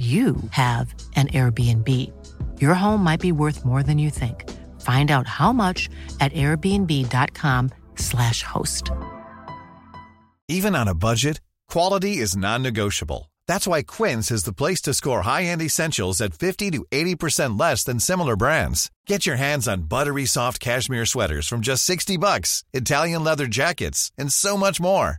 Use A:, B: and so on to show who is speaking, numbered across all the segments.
A: you have an Airbnb. Your home might be worth more than you think. Find out how much at airbnb.com/slash host.
B: Even on a budget, quality is non-negotiable. That's why Quince is the place to score high-end essentials at 50 to 80% less than similar brands. Get your hands on buttery soft cashmere sweaters from just 60 bucks, Italian leather jackets, and so much more.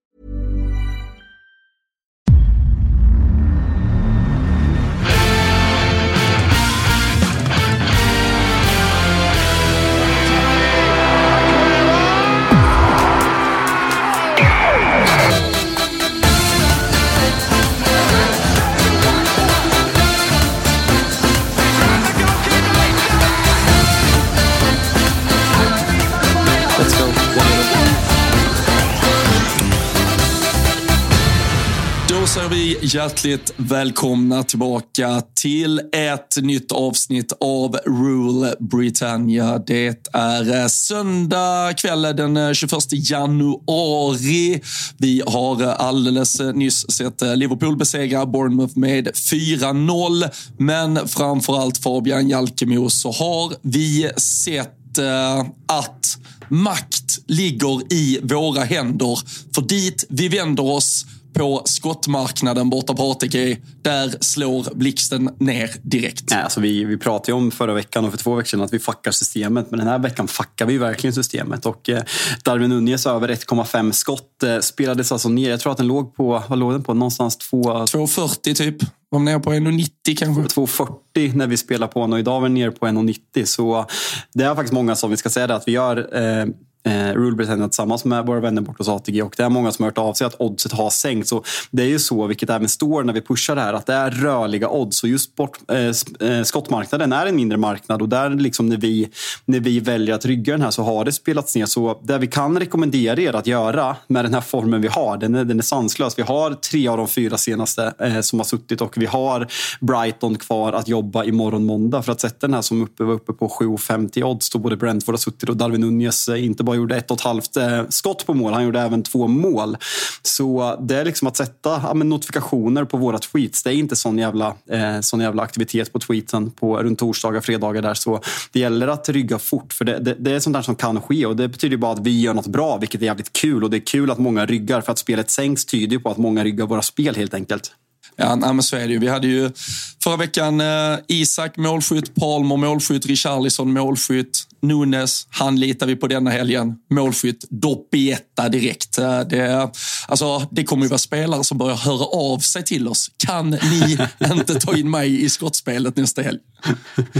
C: Då säger vi hjärtligt välkomna tillbaka till ett nytt avsnitt av Rule Britannia. Det är eh, söndag kväll eh, den eh, 21 januari. Vi har alldeles nyss sett Liverpool besegra Bournemouth med 4-0. Men framförallt Fabian Jalkemo så har vi sett att makt ligger i våra händer. För dit vi vänder oss på skottmarknaden borta på ATG, där slår blixten ner direkt.
D: Nej, alltså vi, vi pratade ju om förra veckan och för två veckor sedan att vi fuckar systemet. Men den här veckan fuckar vi verkligen systemet. Och eh, Darwin Nunez över 1,5 skott eh, spelades alltså ner. Jag tror att den låg på, vad låg den på? Någonstans 2...
C: 2,40 typ. Var nere på 1,90 kanske.
D: 2,40 när vi spelar på honom idag var vi nere på 1,90. Så det är faktiskt många som, vi ska säga det, att vi gör eh, eh, Rule Britannia tillsammans med våra vänner bort hos ATG och det är många som har hört av sig att oddset har sänkts. Så det är ju så, vilket även står när vi pushar det här, att det är rörliga odds. Och just bort, eh, eh, skottmarknaden är en mindre marknad och där liksom när vi, när vi väljer att rygga den här så har det spelats ner. Så det vi kan rekommendera er att göra med den här formen vi har, den är, den är sanslös. Vi har tre av de fyra senaste eh, som har suttit och vi har Brighton kvar att jobba imorgon måndag för att sätta den här som uppe, var uppe på 7,50 odds då både Brentford har suttit och Darwin Nunez inte bara gjorde ett och ett halvt eh, skott på mål, han gjorde även två mål. Så det är liksom att sätta ja, men notifikationer på våra tweets. Det är inte sån jävla, eh, sån jävla aktivitet på tweeten på, runt torsdagar, fredagar där. Så det gäller att rygga fort för det, det, det är sånt där som kan ske och det betyder bara att vi gör något bra, vilket är jävligt kul. Och det är kul att många ryggar för att spelet sänks tyder på att många ryggar våra spel helt enkelt.
C: Ja, men så är det ju. Vi hade ju förra veckan eh, Isak målskytt, Palmer målskytt, Richarlison målskytt, Nunes, han litar vi på denna helgen. Målskytt, Doppietta direkt. Eh, Det, alltså, det kommer ju vara spelare som börjar höra av sig till oss. Kan ni inte ta in mig i skottspelet nästa helg?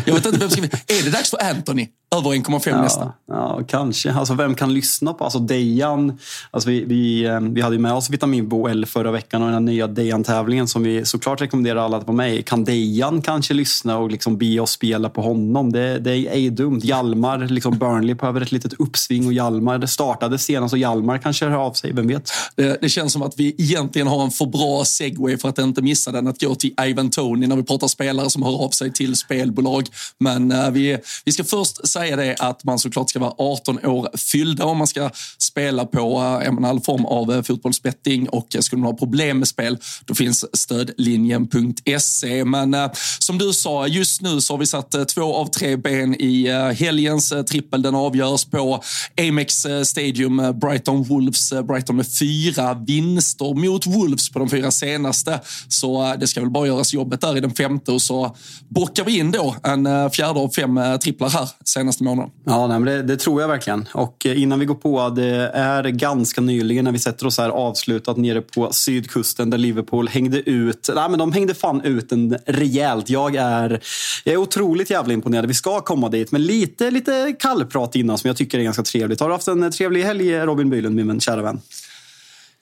C: Jag vet inte vem ska vi... Är det dags för Anthony? Över 1,5 nästa.
D: Ja, kanske. Alltså, vem kan lyssna på? Alltså, Dejan. Alltså, vi, vi, eh, vi hade ju med oss Vitaminbo L förra veckan och den här nya Dejan-tävlingen som vi såklart rekommenderar alla att vara med i. Kan Dejan kanske lyssna och liksom be oss spela på honom? Det, det är ej dumt. Hjalmar, liksom Burnley behöver ett litet uppsving och Hjalmar det startade senast och Hjalmar kanske hör av sig. Vem vet?
C: Det, det känns som att vi egentligen har en för bra segway för att inte missa den. Att gå till Ivan Tony när vi pratar spelare som hör av sig till spelbolag. Men eh, vi, vi ska först säga det att man såklart ska vara 18 år fyllda om man ska spela på eh, all form av eh, fotbollsbetting. Och eh, skulle man ha problem med spel, då finns stödlinjen.se. Men eh, som du sa, just nu så har vi satt eh, två av tre ben i helgen hans eh, trippel. Den avgörs på Amex eh, Stadium, eh, Brighton Wolves. Brighton med fyra vinster mot Wolves på de fyra senaste. Så det ska väl bara göras jobbet där i den femte och så bockar vi in då en fjärde av fem tripplar här senaste månaden.
D: Ja, nej, det, det, tror jag verkligen. Och innan vi går på, det är ganska nyligen när vi sätter oss här avslutat nere på sydkusten där Liverpool hängde ut. Nej, men de hängde fan ut en rejält. Jag är, jag är otroligt jävla imponerad. Vi ska komma dit, men lite, lite kallprat innan som jag tycker är ganska trevligt. Har du haft en trevlig helg, Robin Bylund, min kära vän?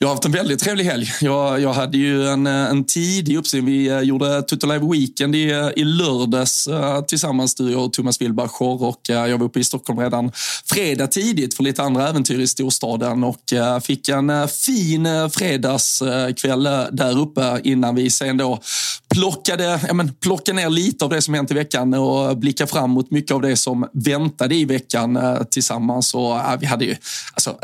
C: Jag har haft en väldigt trevlig helg. Jag, jag hade ju en, eh, en tidig uppsyn. Vi eh, gjorde Tutto Live Weekend i, eh, i lördags tillsammans, du och Thomas Wilbacher. Och jag var uppe i Stockholm redan fredag tidigt för lite andra äventyr i storstaden och fick en fin fredagskväll där uppe innan vi sen då plockade, ja men, plockade ner lite av det som hänt i veckan och blickade fram mot mycket av det som väntade i veckan tillsammans. Och, vi hade ju, alltså,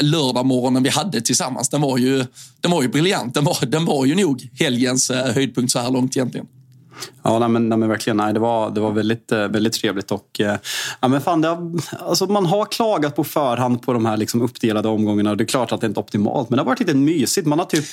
C: lördag vi hade tillsammans tillsammans, den var ju, den var ju briljant. Den var, den var ju nog helgens eh, höjdpunkt så här långt egentligen.
D: Ja, nej, men, nej, men verkligen. Nej, det var, det var väldigt, eh, väldigt trevligt. Och, eh, ja, men fan, det har, alltså, man har klagat på förhand på de här liksom uppdelade omgångarna. Det är klart att det inte är optimalt, men det har varit lite mysigt. Man har typ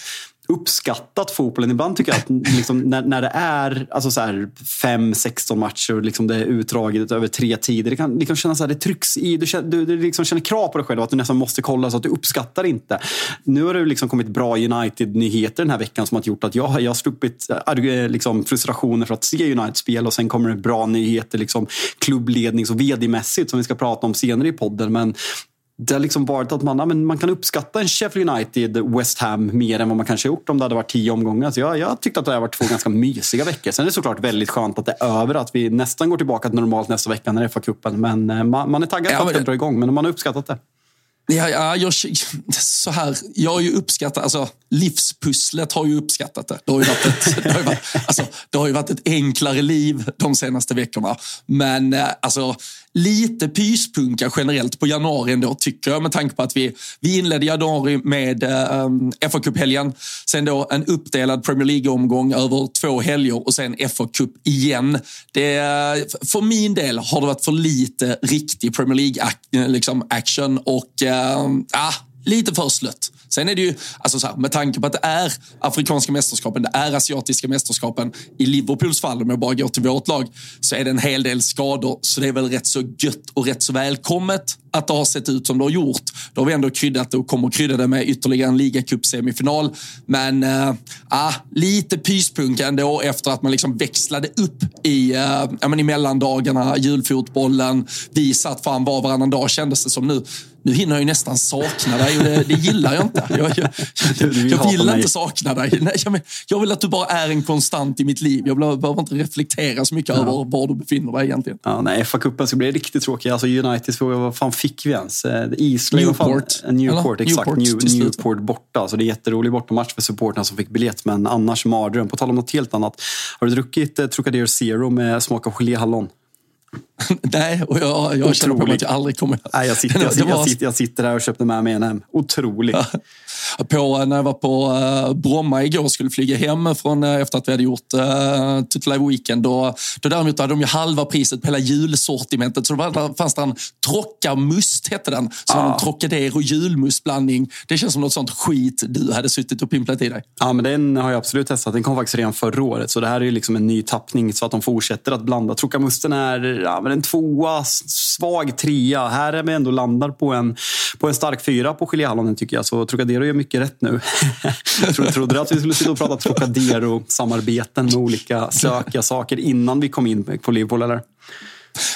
D: uppskattat fotbollen. Ibland tycker jag att liksom, när, när det är alltså så här, fem, 16 matcher och liksom det är utdraget över tre tider. Det kan liksom kännas att det trycks i. Du, känner, du, du liksom känner krav på dig själv att du nästan måste kolla så att du uppskattar inte. Nu har det liksom kommit bra United-nyheter den här veckan som har gjort att jag, jag har sluppit äh, äh, liksom, frustrationer för att se United-spel och sen kommer det bra nyheter liksom, klubblednings och vd-mässigt som vi ska prata om senare i podden. Men det har liksom varit att man, ja, men man kan uppskatta en Sheffield United, West Ham mer än vad man kanske gjort om det hade varit tio omgångar. Så jag, jag tyckte att det har varit två ganska mysiga veckor. Sen är det såklart väldigt skönt att det är över, att vi nästan går tillbaka till normalt nästa vecka när det är FA-cupen. Men eh, man, man är taggad ja, på att det drar igång, men man har uppskattat det.
C: Ja, ja, jag, så här, jag har ju uppskattat, alltså livspusslet har ju uppskattat det. Det har ju varit ett, det har varit, alltså, det har varit ett enklare liv de senaste veckorna. Men eh, alltså, lite pyspunka generellt på januari ändå tycker jag med tanke på att vi, vi inledde januari med eh, fa Cup-helgen. Sen då en uppdelad Premier League-omgång över två helger och sen fa Cup igen. Det, för min del har det varit för lite riktig Premier League-action liksom, och eh, ah, lite för slött. Sen är det ju, alltså så här, med tanke på att det är afrikanska mästerskapen, det är asiatiska mästerskapen. I Liverpools fall, om jag bara går till vårt lag, så är det en hel del skador. Så det är väl rätt så gött och rätt så välkommet att det har sett ut som det har gjort. Då har vi ändå kryddat det och kommer krydda det med ytterligare en ligacup-semifinal. Men äh, lite pyspunk ändå efter att man liksom växlade upp i, äh, i mellandagarna, julfotbollen. Vi satt fram var varannan dag kändes det som nu nu hinner jag ju nästan sakna dig och det, det gillar jag inte. Jag, jag, jag, jag vill inte sakna dig. Nej, jag, jag, vill att du bara är en konstant i mitt liv. Jag behöver inte reflektera så mycket ja. över var du befinner dig egentligen.
D: Ja, nej, FA-cupen ska bli riktigt tråkig. Alltså United, vad fan fick vi ens? Eh,
C: Islay, Newport.
D: Fan, Newport, exakt. Newport, New, Newport borta. Så det är jätterolig bortamatch för supportrarna som fick biljett, men annars mardröm. På tal om något helt annat. Har du druckit eh, Trocadero Zero med smak av geléhallon?
C: Nej, och jag, jag känner på mig att jag aldrig kommer...
D: Nej, jag, sitter, jag, sitter, jag, sitter, jag sitter där och köpte med mig en hem. Otrolig.
C: på, när jag var på uh, Bromma igår skulle flyga hem från, uh, efter att vi hade gjort uh, Tutto Live Weekend. Då, då däremot hade de ju halva priset på hela julsortimentet. Så då var, fanns det en Trockamust, hette den. Så ah. en Trocadero julmustblandning. Det känns som något sånt skit du hade suttit och pimplat i dig.
D: Ja, men den har jag absolut testat. Den kom faktiskt redan förra året. Så det här är ju liksom en ny tappning så att de fortsätter att blanda. Trockamusten är ja, men en tvåa, svag trea. Här är vi ändå landar på en, på en stark fyra på geléhallonen tycker jag. Så Trocadero gör mycket rätt nu. Trodde du att vi skulle sitta och prata Trocadero-samarbeten med olika sökiga saker innan vi kom in på Liverpool? Eller?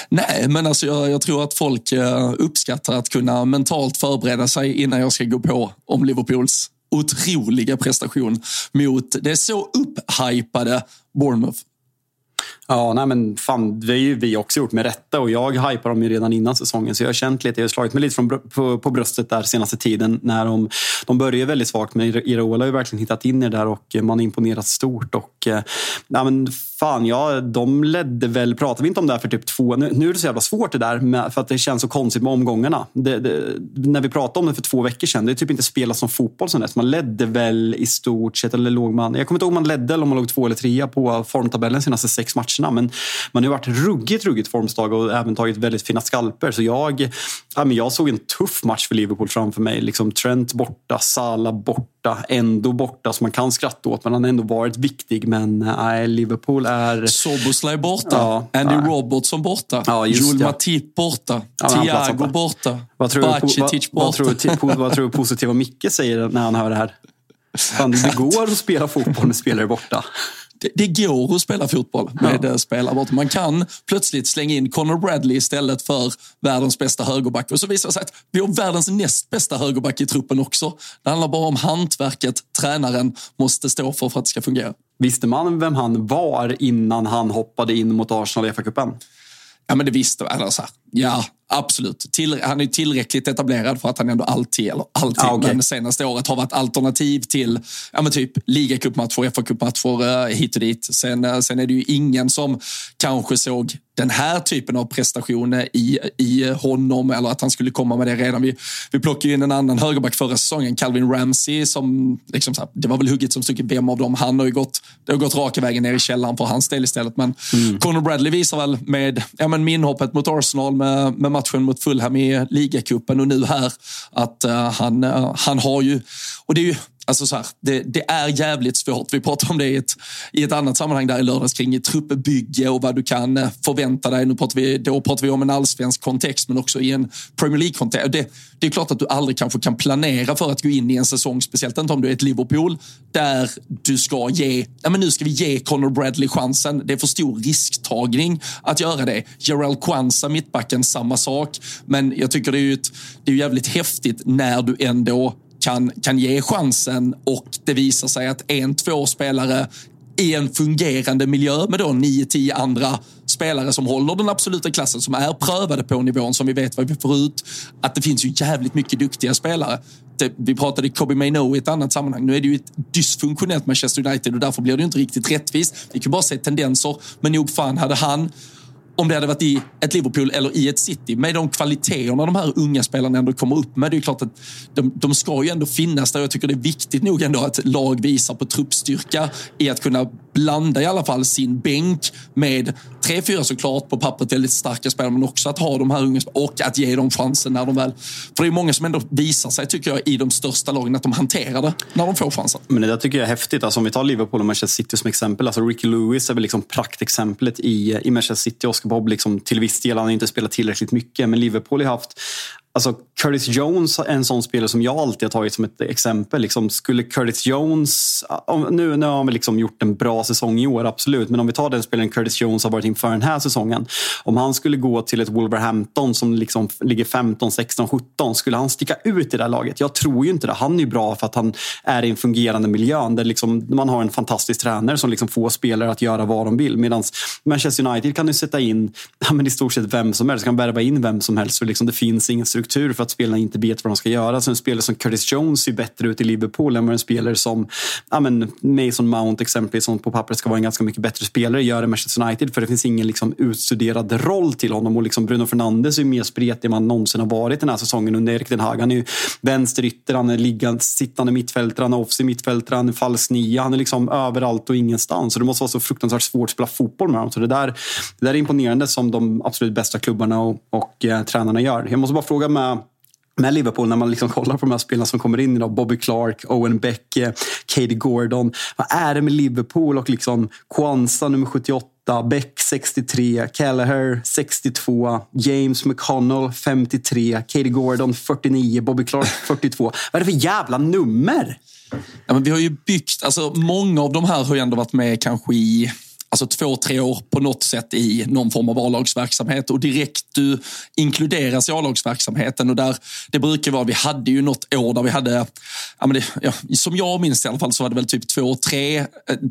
C: Nej, men alltså jag, jag, tror att folk eh, uppskattar att kunna mentalt förbereda sig innan jag ska gå på om Liverpools otroliga prestation mot det så upphypade Bournemouth.
D: Ja, nej men fan, det har ju vi också gjort med rätta och jag hypar dem ju redan innan säsongen så jag har känt lite, jag har slagit mig lite från, på, på bröstet där senaste tiden när de, de började väldigt svagt men Iraola har ju verkligen hittat in er där och man har imponerat stort och eh, nej men fan, ja, de ledde väl, pratade vi inte om det här för typ två, nu, nu är det så jävla svårt det där med, för att det känns så konstigt med omgångarna. Det, det, när vi pratade om det för två veckor sedan, det är typ inte spelat som fotboll sen dess. Man ledde väl i stort sett, eller låg man, jag kommer inte ihåg om man ledde eller om man låg två eller trea på formtabellen senaste sex matcherna matcherna. Men man har varit ruggigt, ruggigt formstag och även tagit väldigt fina skalper. Så jag, ja, men jag såg en tuff match för Liverpool framför mig. Liksom Trent borta, Salah borta, ändå borta. Så man kan skratta åt, men han har ändå varit viktig. Men nej, Liverpool är...
C: Soboslaj borta, ja, Andy nej. Robertson borta, ja, Joel Matip borta, ja, Thiago borta,
D: vad tror, Bacitic borta. Vad, vad, tror, vad tror positiva Micke säger när han hör det här? Fan, det går att spela fotboll med spelare borta
C: det, det går att spela fotboll med ja. spelare borta. Man kan plötsligt slänga in Conor Bradley istället för världens bästa högerback. Och så visar det sig att vi har världens näst bästa högerback i truppen också. Det handlar bara om hantverket tränaren måste stå för för att det ska fungera.
D: Visste man vem han var innan han hoppade in mot Arsenal i FA-cupen?
C: Ja, men det visste här, Ja, absolut. Till, han är tillräckligt etablerad för att han ändå alltid, eller alltid, ah, okay. men senaste året har varit alternativ till ja, men typ ligacupmatcher, FA-cupmatcher uh, hit och dit. Sen, uh, sen är det ju ingen som kanske såg den här typen av prestationer i, i honom eller att han skulle komma med det redan. Vi, vi plockade in en annan högerback förra säsongen, Calvin Ramsey, som liksom här, det var väl hugget som stucket. Vem av dem? Han har ju gått, det har gått raka vägen ner i källaren för hans del istället. Men mm. Conor Bradley visar väl med ja, men minhoppet mot Arsenal, med, med matchen mot Fulham i ligacupen och nu här att eh, han, eh, han har ju, och det är ju Alltså så här, det, det, är jävligt svårt. Vi pratade om det i ett, i ett annat sammanhang där i lördags kring truppbygge och vad du kan eh, förvänta dig. Nu pratar vi, då pratar vi om en allsvensk kontext men också i en Premier League-kontext. Det, det, är klart att du aldrig kanske kan planera för att gå in i en säsong, speciellt inte om du är ett Liverpool, där du ska ge, ja men nu ska vi ge Conor Bradley chansen. Det är för stor risktagning att göra det. Gerald Kwanza, mittbacken, samma sak. Men jag tycker det är ju ett, det är jävligt häftigt när du ändå kan, kan ge chansen och det visar sig att en, två spelare i en fungerande miljö med då nio, tio andra spelare som håller den absoluta klassen, som är prövade på nivån, som vi vet vad vi får ut. Att det finns ju jävligt mycket duktiga spelare. Det, vi pratade Kobe Maino i ett annat sammanhang. Nu är det ju ett dysfunktionellt Manchester United och därför blir det ju inte riktigt rättvist. Vi kan bara se tendenser, men nog fan hade han om det hade varit i ett Liverpool eller i ett City. Med de kvaliteterna de här unga spelarna ändå kommer upp med. Det är klart att de, de ska ju ändå finnas där. Jag tycker det är viktigt nog ändå att lag visar på truppstyrka i att kunna blanda i alla fall sin bänk med tre, fyra såklart på pappret väldigt starka spelare, men också att ha de här unga och att ge dem chansen när de väl... För det är många som ändå visar sig, tycker jag, i de största lagen att de hanterar det när de får chansen.
D: Men det där tycker jag är häftigt. Alltså, om vi tar Liverpool och Manchester City som exempel. Alltså Ricky Lewis är väl liksom praktexemplet i, i Manchester City. Oscar Bob liksom till viss del, han har inte spelat tillräckligt mycket. Men Liverpool har haft Alltså Curtis Jones är en sån spelare som jag alltid har tagit som ett exempel. Liksom, skulle Curtis Jones... Nu, nu har han liksom gjort en bra säsong i år, absolut. Men om vi tar den spelaren Curtis Jones har varit inför den här säsongen. Om han skulle gå till ett Wolverhampton som liksom ligger 15, 16, 17. Skulle han sticka ut i det här laget? Jag tror ju inte det. Han är ju bra för att han är i en fungerande miljö där liksom man har en fantastisk tränare som liksom får spelare att göra vad de vill. Medan Manchester United kan du sätta in ja, men i stort sett vem som helst. Du kan värva in vem som helst. För liksom det finns ingen struktur för att spelarna inte vet vad de ska göra. Så en spelare som Curtis Jones ser bättre ut i Liverpool än vad en spelare som ja, men Mason Mount exempelvis, som på pappret ska vara en ganska mycket bättre spelare, gör i Manchester United. För det finns ingen liksom, utstuderad roll till honom. Och liksom Bruno Fernandes är mer spretig än man någonsin har varit den här säsongen under Erik Den Hag. Han är ju vänsterytter, han är liggande, sittande mittfältare, han är offside mittfältare, han är falsk nia. Han är liksom överallt och ingenstans. Så det måste vara så fruktansvärt svårt att spela fotboll med honom. Så det där, det där är imponerande som de absolut bästa klubbarna och, och eh, tränarna gör. Jag måste bara fråga med med Liverpool när man liksom kollar på de här spelarna som kommer in idag. Bobby Clark, Owen Beck, Katie Gordon. Vad är det med Liverpool och liksom Kwanza nummer 78, Beck 63, Kelleher 62, James McConnell 53, Katie Gordon 49, Bobby Clark 42. Vad är det för jävla nummer?
C: Ja, men vi har ju byggt, alltså många av de här har ju ändå varit med kanske i alltså två, tre år på något sätt i någon form av A-lagsverksamhet och direkt du inkluderas i A-lagsverksamheten och där det brukar vara, vi hade ju något år där vi hade, ja, det, ja, som jag minns i alla fall så var det väl typ två, tre eh,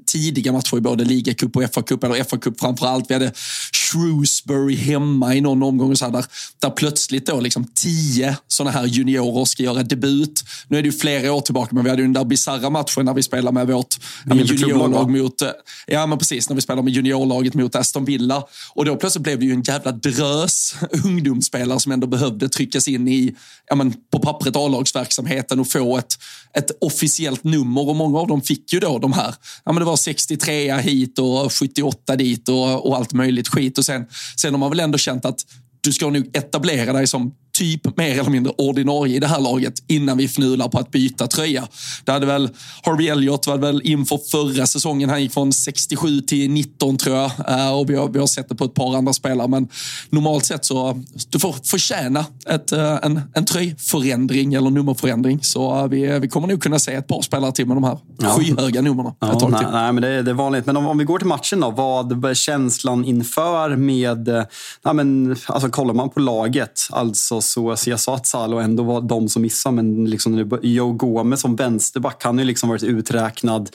C: tidiga matcher i både ligacup och FA-cup, eller FA-cup framför allt. Vi hade Shrewsbury hemma i någon omgång. Och så här, där, där plötsligt då liksom tio sådana här juniorer ska göra debut. Nu är det ju flera år tillbaka, men vi hade ju den där bisarra matchen när vi spelade med vårt ja, juniorlag mot... Ja, men precis. När vi spelade med juniorlaget mot Aston Villa. Och då plötsligt blev det ju en jävla drös ungdomsspelare som ändå behövde tryckas in i, ja, men på pappret A-lagsverksamheten och få ett, ett officiellt nummer. Och många av dem fick ju då de här, ja men det var 63 hit och 78 dit och, och allt möjligt skit. Och sen, sen har man väl ändå känt att du ska nog etablera dig som typ mer eller mindre ordinarie i det här laget innan vi fnular på att byta tröja. Det hade väl Harvey Elliott var väl inför förra säsongen. Han gick från 67 till 19 tror jag. Eh, och vi har, vi har sett det på ett par andra spelare. Men normalt sett så du får förtjäna ett, eh, en, en tröjförändring eller nummerförändring. Så eh, vi, vi kommer nog kunna se ett par spelare till med de här ja. skyhöga numren.
D: Ja, nej, nej, men det, det, är vanligt. Men om, om, vi går till matchen då. Vad är känslan inför med... Ja, men, alltså, kollar man på laget, alltså så, så jag sa att Salo ändå var de som missade, men liksom, Joe Gomez som vänsterback, han har ju liksom varit uträknad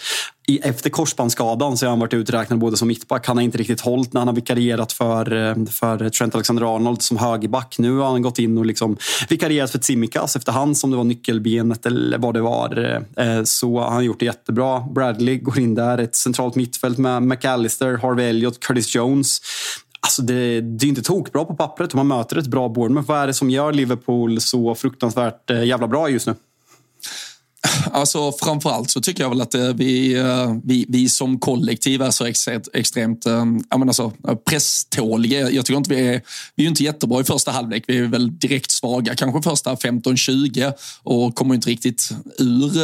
D: i, efter korsbandsskadan så har han varit uträknad både som mittback. Han har inte riktigt hållit när han har vikarierat för, eh, för Trent Alexander-Arnold som högerback. Nu har han gått in och liksom vikarierat för Tsimikas efter efterhand som det var nyckelbenet eller vad det var. Eh, eh, så han har gjort det jättebra. Bradley går in där, ett centralt mittfält med McAllister, Harvey Elliott, Curtis Jones. Alltså det, det är inte tokbra på pappret man möter ett bra Bournemouth. Vad är det som gör Liverpool så fruktansvärt eh, jävla bra just nu?
C: Alltså, framförallt så tycker jag väl att eh, vi, eh, vi, vi som kollektiv är så extremt, eh, extremt alltså, jag menar så, presståliga. Jag tycker inte vi är, vi är inte jättebra i första halvlek. Vi är väl direkt svaga kanske första 15-20 och kommer inte riktigt ur,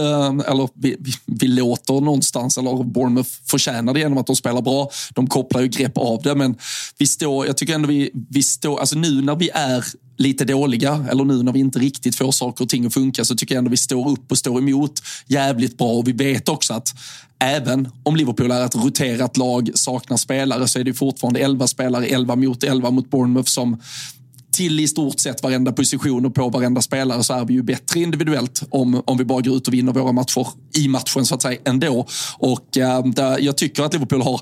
C: eller vi, vi, vi låter någonstans, eller Bournemouth förtjänar det genom att de spelar bra. De kopplar ju grepp av det, men vi står, jag tycker ändå vi, vi står, alltså nu när vi är lite dåliga eller nu när vi inte riktigt får saker och ting att funka så tycker jag ändå vi står upp och står emot jävligt bra. Och vi vet också att även om Liverpool är ett roterat lag, saknar spelare så är det fortfarande 11 spelare, 11 mot 11 mot Bournemouth som till i stort sett varenda position och på varenda spelare så är vi ju bättre individuellt om, om vi bara går ut och vinner våra matcher i matchen så att säga ändå. Och äh, jag tycker att Liverpool har,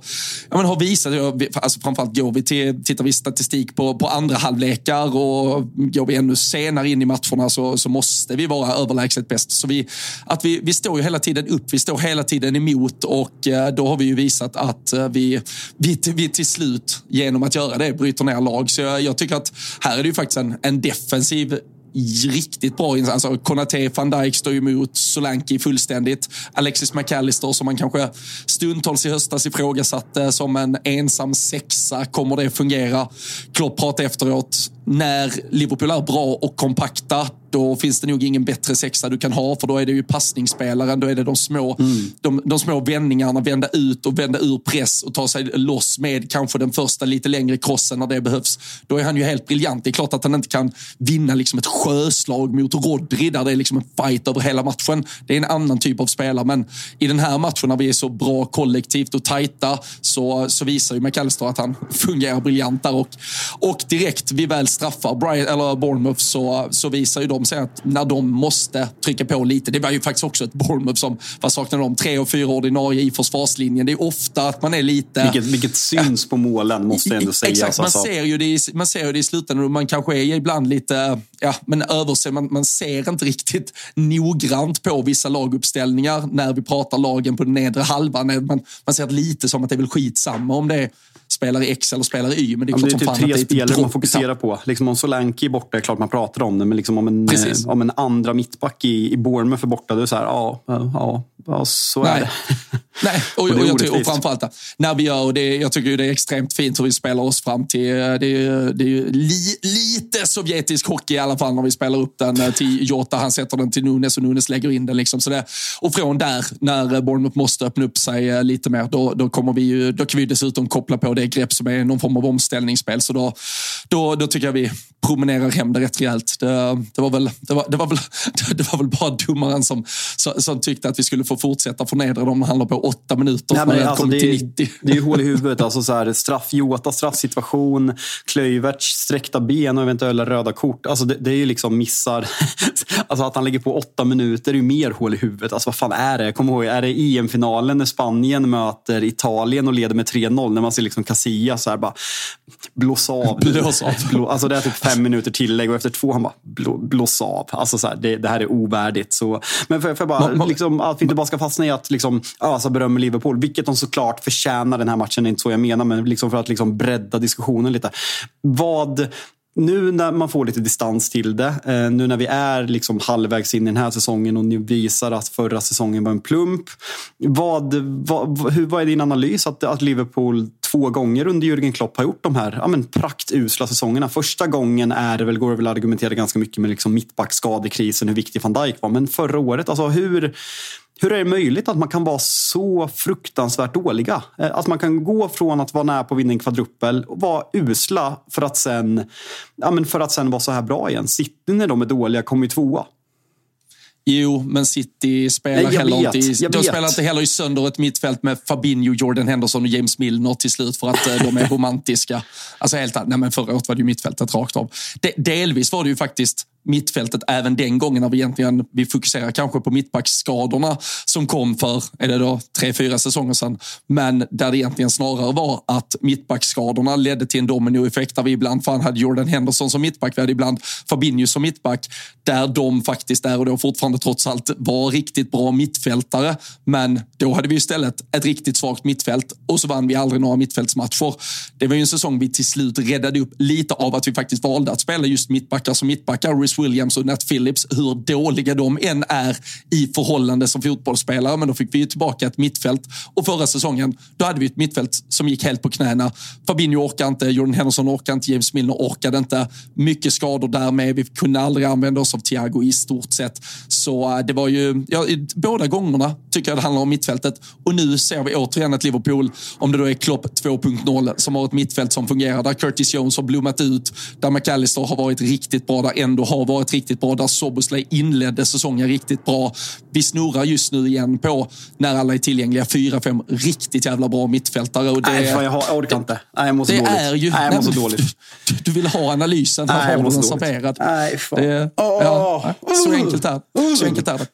C: ja, men har visat, alltså framförallt går vi till, tittar vi statistik på, på andra halvlekar och går vi ännu senare in i matcherna så, så måste vi vara överlägset bäst. Så vi, att vi, vi står ju hela tiden upp, vi står hela tiden emot och äh, då har vi ju visat att äh, vi, vi, vi till slut genom att göra det bryter ner lag. Så jag, jag tycker att här är det ju faktiskt en, en defensiv riktigt bra insats. Alltså, Konate, van Dijk står emot Solanke fullständigt. Alexis McAllister som man kanske stundtals i höstas ifrågasatte som en ensam sexa. Kommer det fungera? Klopp pratade efteråt. När Liverpool är bra och kompakta, då finns det nog ingen bättre sexa du kan ha för då är det ju passningsspelaren, då är det de små, mm. de, de, små vändningarna, vända ut och vända ur press och ta sig loss med kanske den första lite längre krossen när det behövs. Då är han ju helt briljant. Det är klart att han inte kan vinna liksom ett sjöslag mot Rodri där det är liksom en fight över hela matchen. Det är en annan typ av spelare, men i den här matchen när vi är så bra kollektivt och tajta så, så visar ju McAllister att han fungerar briljant där och, och direkt vi väl straffar Brian, eller Bournemouth så, så visar ju de sig att när de måste trycka på lite. Det var ju faktiskt också ett Bournemouth som, vad saknade de? Tre och fyra ordinarie i försvarslinjen. Det är ofta att man är lite...
D: Vilket, vilket syns på målen måste jag ändå säga.
C: Exakt, man, alltså. ser ju det i, man ser ju det i slutändan och man kanske är ibland lite, ja, men överse, man, man ser inte riktigt noggrant på vissa laguppställningar när vi pratar lagen på den nedre halvan. Man, man ser lite som att det är väl skitsamma om det är spelare X eller spelare Y. Men det är,
D: klart det är typ tre spelare man fokuserar på. Liksom om Solanke är borta är klart man pratar om det, men liksom om, en, eh, om en andra mittback i, i Bournemouth är borta, då är det så här, ja, ja, ja så
C: Nej.
D: är det.
C: Nej, och, och, och, jag, och framförallt när vi gör, det, jag tycker det är extremt fint hur vi spelar oss fram till, det är, det är li, lite sovjetisk hockey i alla fall när vi spelar upp den eh, till Jota, han sätter den till Nunes och Nunes lägger in den. Liksom. Så det, och från där, när Bournemouth måste öppna upp sig eh, lite mer, då, då, kommer vi ju, då kan vi dessutom koppla på det grepp som är någon form av omställningsspel. Så då, då, då tycker jag vi promenerar hem det rätt rejält. Det, det, var, väl, det, var, det, var, väl, det var väl bara domaren som, som tyckte att vi skulle få fortsätta förnedra dem när han låg på åtta minuter.
D: Nej, men, alltså, det, är, det är ju hål i huvudet. Alltså, så här, straff, Jota straffsituation, Klöiverts sträckta ben och eventuella röda kort. Alltså, det, det är ju liksom missar. alltså, att han lägger på åtta minuter är ju mer hål i huvudet. Alltså, vad fan är det? Kom ihåg, är det EM-finalen när Spanien möter Italien och leder med 3-0? När man ser liksom Casillas så här bara blåsa av.
C: Blås av.
D: Blå, alltså, det är typ fem minuter tillägg och efter två han bara blå, blås av. Alltså, så här, det, det, här är ovärdigt. Så, men för, för bara, man, man, liksom, att vi inte bara ska fastna i att liksom, ösa berömmer Liverpool, vilket de såklart förtjänar den här matchen, det är inte så jag menar, men liksom för att liksom bredda diskussionen lite. Vad nu när man får lite distans till det, eh, nu när vi är liksom halvvägs in i den här säsongen och ni visar att förra säsongen var en plump. Vad, vad, hur, vad är din analys att, att Liverpool två gånger under Jürgen Klopp har gjort de här ja, men praktusla säsongerna? Första gången är det väl, går det väl att argumentera ganska mycket med liksom mittbackskadekrisen, hur viktig van Dijk var. Men förra året, alltså hur, hur är det möjligt att man kan vara så fruktansvärt dåliga? Eh, att man kan gå från att vara nära på att vinna en kvadrupel och vara usla för att sen, ja, men för att sen vara så här bra igen. City när de är dåliga kommer ju tvåa.
C: Jo, men City spelar Nej, heller vet, inte i, de spelar inte heller i sönder ett mittfält med Fabinho, Jordan Henderson och James Milner till slut för att eh, de är romantiska. Alltså helt nej men Förra året var det ju mittfältet rakt av. De, delvis var det ju faktiskt mittfältet även den gången när vi egentligen, vi fokuserar kanske på mittbacksskadorna som kom för, är det då tre, fyra säsonger sedan. Men där det egentligen snarare var att mittbacksskadorna ledde till en dominoeffekt där vi ibland fan hade Jordan Henderson som mittback, vi hade ibland Fabinho som mittback. Där de faktiskt där och då fortfarande trots allt var riktigt bra mittfältare. Men då hade vi istället ett riktigt svagt mittfält och så vann vi aldrig några mittfältsmatcher. Det var ju en säsong vi till slut räddade upp lite av att vi faktiskt valde att spela just mittbackar som mittbackar. Williams och Nat Phillips, hur dåliga de än är i förhållande som fotbollsspelare. Men då fick vi ju tillbaka ett mittfält och förra säsongen, då hade vi ett mittfält som gick helt på knäna. Fabinho orkade inte, Jordan Henderson orkade inte, James Milner orkade inte. Mycket skador därmed. Vi kunde aldrig använda oss av Thiago i stort sett. Så eh, det var ju, ja, båda gångerna tycker jag det handlar om mittfältet. Och nu ser vi återigen ett Liverpool, om det då är Klopp 2.0, som har ett mittfält som fungerar. Där Curtis Jones har blommat ut, där McAllister har varit riktigt bra, där ändå har varit riktigt bra, där Soboslay inledde säsongen riktigt bra. Vi snurrar just nu igen på, när alla är tillgängliga, fyra, fem riktigt jävla bra mittfältare. Och det,
D: nej, fan, jag, har, jag orkar inte. Nej, jag mår så
C: det
D: dåligt.
C: Är ju,
D: nej, jag mår så dåligt.
C: Du, du vill ha analysen, här har du den serverad.
D: Nej, fan.
C: Det, ja, så enkelt är det. Så enkelt är det.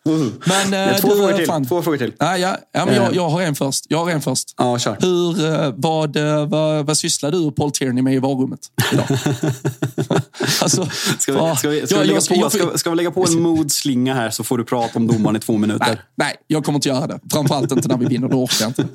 C: Men,
D: uh, två, du, frågor till. Fan. två frågor till.
C: Ja, ja, ja, men jag, jag har en först. Jag har en först.
D: Ja, kör.
C: Hur, eh, vad, eh, vad, vad sysslar du och Paul Tierney med i varummet idag?
D: alltså, ska, vi, ska, vi, ska, vi lägga på, ska, ska vi lägga på en modslinga här så får du prata om domaren i två minuter?
C: Nej, nej, jag kommer inte göra det. Framförallt inte när vi vinner, då orkar jag inte.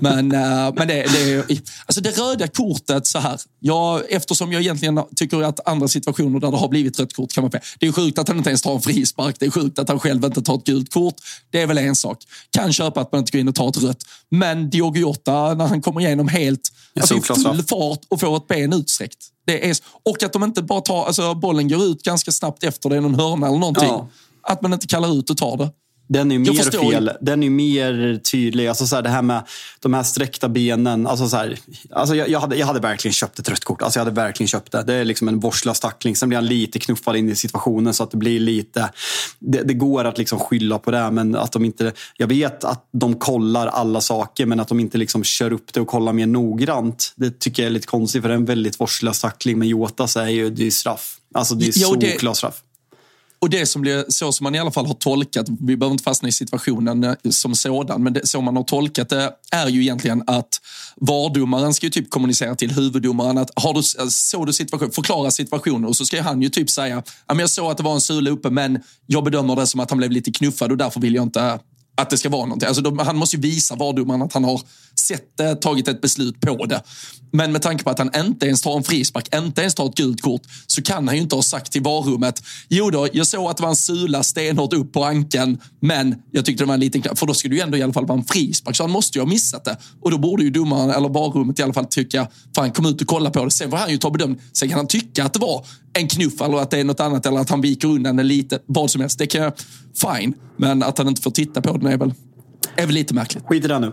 C: Men, uh, men det, det, alltså det röda kortet så här. Jag, eftersom jag egentligen tycker att andra situationer där det har blivit rött kort kan man Det är sjukt att han inte ens tar en frispark. Det är sjukt att han själv inte tar ett gult kort. Det är väl en sak. Kan köpa att man inte går in och tar ett rött. Men Diogo Jota, när han kommer igenom helt alltså i full fart och får ett ben utsträckt. Det är, och att de inte bara tar, alltså bollen går ut ganska snabbt efter det, är någon hörna eller någonting. Ja. Att man inte kallar ut och tar det.
D: Den är mer fel. Den är mer tydlig. Alltså så här, det här med de här sträckta benen. Alltså så här, alltså jag, jag, hade, jag hade verkligen köpt ett rött kort. Alltså jag hade verkligen köpt det. Det är liksom en vårdslös tackling. Sen blir han lite knuffad in i situationen så att det blir lite... Det, det, går att liksom skylla på det. Men att de inte... Jag vet att de kollar alla saker men att de inte liksom kör upp det och kollar mer noggrant. Det tycker jag är lite konstigt för det är en väldigt vårdslös tackling. Men Jota säger ju det är straff. Alltså det är solklar straff.
C: Och det som blir så som man i alla fall har tolkat, vi behöver inte fastna i situationen eh, som sådan, men det, så man har tolkat det är ju egentligen att vardomaren ska ju typ kommunicera till huvuddomaren att har du, eh, såg du situation, förklara situationen och så ska han ju typ säga, jag såg att det var en sula uppe men jag bedömer det som att han blev lite knuffad och därför vill jag inte att det ska vara någonting. Alltså de, han måste ju visa vardomaren att han har sett det, eh, tagit ett beslut på det. Men med tanke på att han inte ens tar en frispark, inte ens tar ett gult kort, så kan han ju inte ha sagt till varummet, jo då, jag såg att det var en sula stenhårt upp på ankeln, men jag tyckte det var en liten För då skulle det ju ändå i alla fall vara en frispark, så han måste ju ha missat det. Och då borde ju domaren, eller varummet i alla fall tycka, fan kom ut och kolla på det. Sen får han ju ta bedömning. Sen kan han tycka att det var en knuff eller att det är något annat eller att han viker undan det lite, vad som helst. Det kan jag, fine. Men att han inte får titta på den är väl, är väl lite märkligt.
D: Skit i det nu.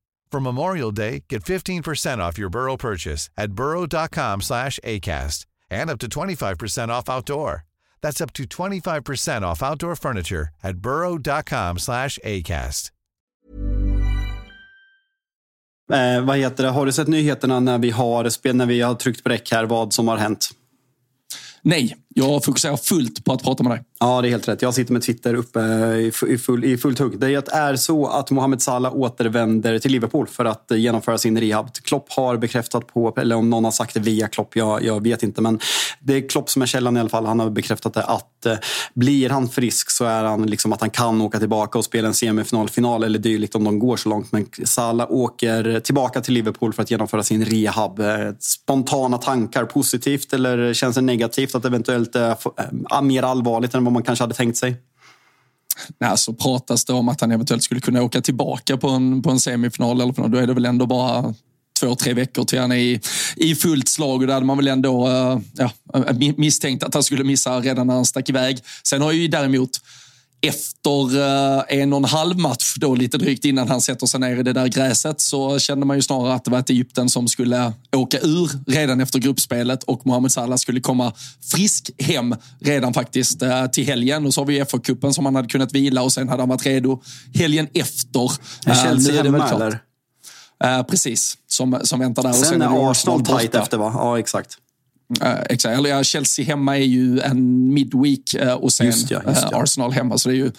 B: For Memorial Day, get 15% off your Burrow purchase at burrow.com slash ACAST and up to 25% off outdoor. That's up to 25% off outdoor furniture at burrow.com slash ACAST.
D: Eh, vad heter det? Har du sett nyheterna när vi har, spel, när vi har tryckt på räck här, vad som har hänt?
C: Nej, jag fokuserar fullt på att prata med dig.
D: Ja, det är helt rätt. Jag sitter med Twitter uppe i, full, i fullt hugg. Det är så att Mohamed Salah återvänder till Liverpool för att eh, genomföra sin rehab. Klopp har bekräftat på, eller om någon har sagt det via Klopp, jag, jag vet inte. Men det är Klopp som är källan i alla fall. Han har bekräftat det att eh, blir han frisk så är han liksom att han kan åka tillbaka och spela en semifinal, final eller dylikt om de går så långt. Men Salah åker tillbaka till Liverpool för att genomföra sin rehab. Eh, spontana tankar, positivt eller känns det negativt att eventuellt är eh, mer allvarligt än vad man kanske hade tänkt sig?
C: Nej, så pratas det om att han eventuellt skulle kunna åka tillbaka på en, på en semifinal. Eller då är det väl ändå bara två, tre veckor till han är i, i fullt slag och där hade man väl ändå uh, ja, eh, misstänkt att han skulle missa redan när han stack iväg. Sen har ju däremot efter uh, en och en halv match, då lite drygt innan han sätter sig ner i det där gräset, så kände man ju snarare att det var ett Egypten som skulle åka ur redan efter gruppspelet och Mohamed Salah skulle komma frisk hem redan faktiskt uh, till helgen. Och så har vi FA-cupen som han hade kunnat vila och sen hade han varit redo helgen efter.
D: Är Chelsea hemma eller?
C: Uh, precis, som, som väntar där.
D: Sen,
C: och sen
D: är Arsenal tajt efter va? Ja, exakt.
C: Uh, exakt. Eller ja, Chelsea hemma är ju en midweek uh, och sen
D: just ja, just ja.
C: Uh, Arsenal hemma. Så det är ju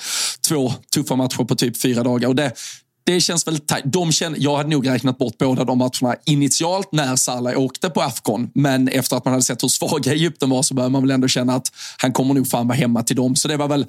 C: två tuffa matcher på typ fyra dagar. Och det, det känns väl De känner, jag hade nog räknat bort båda de matcherna initialt när Salah åkte på Afcon. Men efter att man hade sett hur svaga Egypten var så börjar man väl ändå känna att han kommer nog fan vara hemma till dem. Så det var väl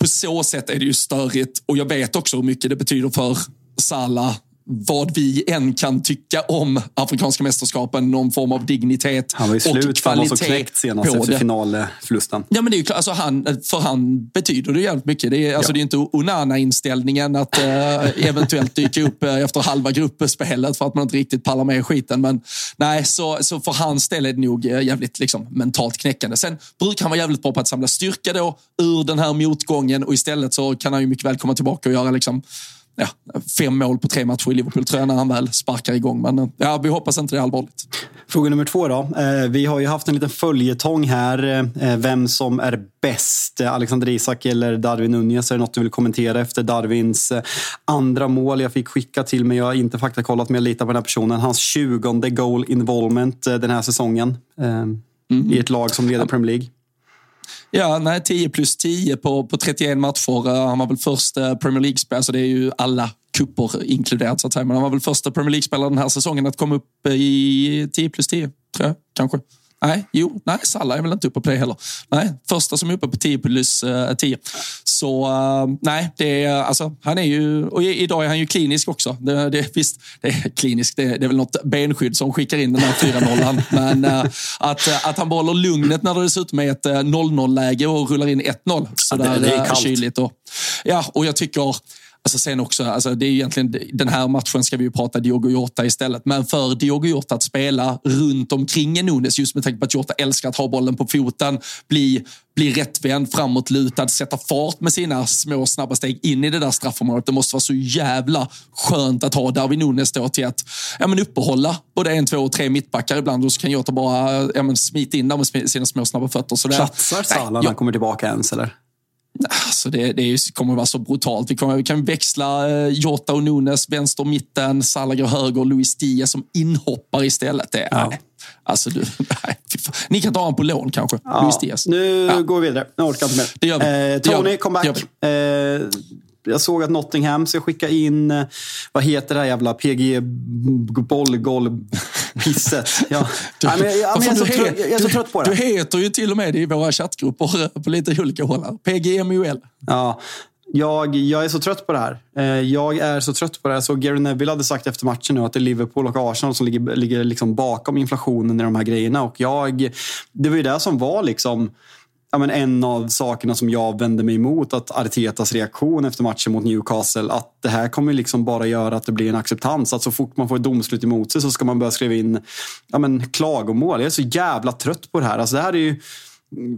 C: på så sätt är det ju störigt. Och jag vet också hur mycket det betyder för Salah vad vi än kan tycka om afrikanska mästerskapen, någon form av dignitet
D: Han var ju slut, han var så knäckt senast efter finalförlusten.
C: Ja, men det är ju alltså han, för han betyder det jävligt mycket. Det är, alltså, ja. det är inte Onana-inställningen att eh, eventuellt dyka upp eh, efter halva gruppspelet för att man inte riktigt pallar med skiten. Men nej, så, så för hans del är det nog eh, jävligt liksom, mentalt knäckande. Sen brukar han vara jävligt bra på att samla styrka då ur den här motgången och istället så kan han ju mycket väl komma tillbaka och göra liksom, ja, fem mål på tre matcher i Liverpool tror jag när han väl sparkar igång. Men eh, ja, vi hoppas inte det är allvarligt.
D: Fråga nummer två då. Eh, vi har ju haft en liten följetong här. Eh, vem som är bäst, Alexander Isak eller Darwin Nunez? Är det något du vill kommentera efter Darwins andra mål? Jag fick skicka till mig, jag har inte faktakollat men jag litar på den här personen. Hans tjugonde goal involvement den här säsongen. Mm. I ett lag som leder Premier League.
C: Ja, nej, 10 plus 10 på, på 31 matcher. Eh, han var väl första eh, Premier League-spelare, så det är ju alla kupper inkluderat så att säga. Men han var väl första Premier League-spelare den här säsongen att komma upp eh, i 10 plus 10, tror jag, kanske. Nej, jo, nej, Salah är väl inte uppe på det heller. Nej, första som är uppe på 10 plus uh, 10. Så uh, nej, det är, alltså, han är ju, och idag är han ju klinisk också. Det, det, visst, det är klinisk, det, det är väl något benskydd som skickar in den här 4-0. Men uh, att, att han behåller lugnet när det dessutom är ett 0-0-läge och rullar in 1-0. Sådär ja, det, det är kyligt. Och, ja, och jag tycker Alltså sen också, alltså det är egentligen, den här matchen ska vi ju prata Diogo Jota istället. Men för Diogo Jota att spela runt omkring Nunes, just med tanke på att Jota älskar att ha bollen på foten, bli, bli rättvänd, framåtlutad, sätta fart med sina små snabba steg in i det där straffområdet. Det måste vara så jävla skönt att ha Darwin Nunes då till att ja, men uppehålla både en, två och tre mittbackar ibland och så kan Jota bara ja, men smita in där med sina små snabba fötter. Så
D: Platsar Salah när han kommer tillbaka ens eller?
C: Alltså det, det kommer att vara så brutalt. Vi, kommer, vi kan växla eh, Jota och Nunes, vänster, mitten, Salah höger, Luis Diaz som inhoppar istället. Det, ja. nej. Alltså du, nej, Ni kan ta honom på lån kanske, ja. Luis Diaz.
D: Nu ja. går vi vidare. Jag orkar inte mer.
C: Det gör vi.
D: Eh, Tony, comeback. Eh, jag såg att Nottingham ska skicka in, eh, vad heter det här jävla PG bollgolv pisset. Ja. Du, ja, men, ja, men jag, är så trött, jag är så trött på det.
C: Du heter ju till och med det i våra chattgrupper på lite olika håll. PGMUL.
D: Ja, jag, jag är så trött på det här. Eh, jag är så trött på det här. Så Gary Neville hade sagt efter matchen nu att det är Liverpool och Arsenal som ligger, ligger liksom bakom inflationen i de här grejerna. Och jag, det var ju det som var liksom ja, men en av sakerna som jag vände mig emot, att Artetas reaktion efter matchen mot Newcastle, att det här kommer liksom bara göra att det blir en acceptans. Att så fort man får ett domslut emot sig så ska man börja skriva in ja, men, klagomål. Jag är så jävla trött på det här. Alltså, det här är ju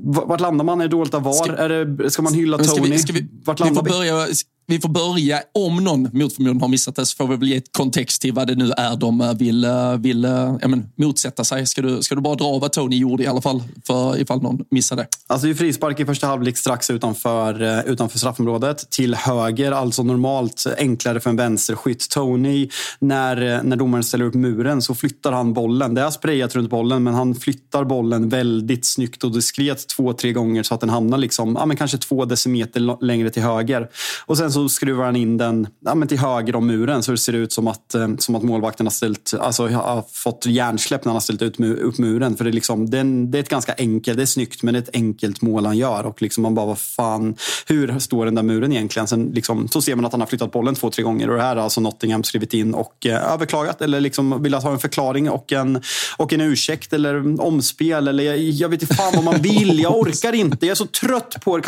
D: vart landar man? Är det dåligt av VAR? Ska, är det, ska man hylla Tony? Ska vi, ska vi,
C: vi? Får börja, vi får börja, om någon mot förmodan har missat det, så får vi väl ge ett kontext till vad det nu är de eh, vill, eh, vill eh, ja, men, motsätta sig. Ska du, ska du bara dra vad Tony gjorde i alla fall, för ifall någon missade?
D: Alltså det är frispark i första halvlek strax utanför, utanför straffområdet. Till höger, alltså normalt enklare för en vänsterskytt. Tony, när, när domaren ställer upp muren så flyttar han bollen. Det är sprayat runt bollen, men han flyttar bollen väldigt snyggt och diskret två, tre gånger så att den hamnar liksom, ja, men kanske två decimeter längre till höger. Och sen så så skruvar han in den ja, men till höger om muren så det ser ut som att, eh, som att målvakten har, ställt, alltså, har fått hjärnsläpp när han har ställt ut, upp muren. För det är, liksom, det är, en, det är ett ganska enkelt, det är snyggt men det är ett enkelt mål han gör. Och liksom man bara, vad fan, hur står den där muren egentligen? Sen liksom, så ser man att han har flyttat bollen två, tre gånger och det här har alltså Nottingham skrivit in och eh, överklagat eller liksom vill ha en förklaring och en, och en ursäkt eller omspel eller jag, jag vet inte fan vad man vill. Jag orkar inte. Jag är så trött på det.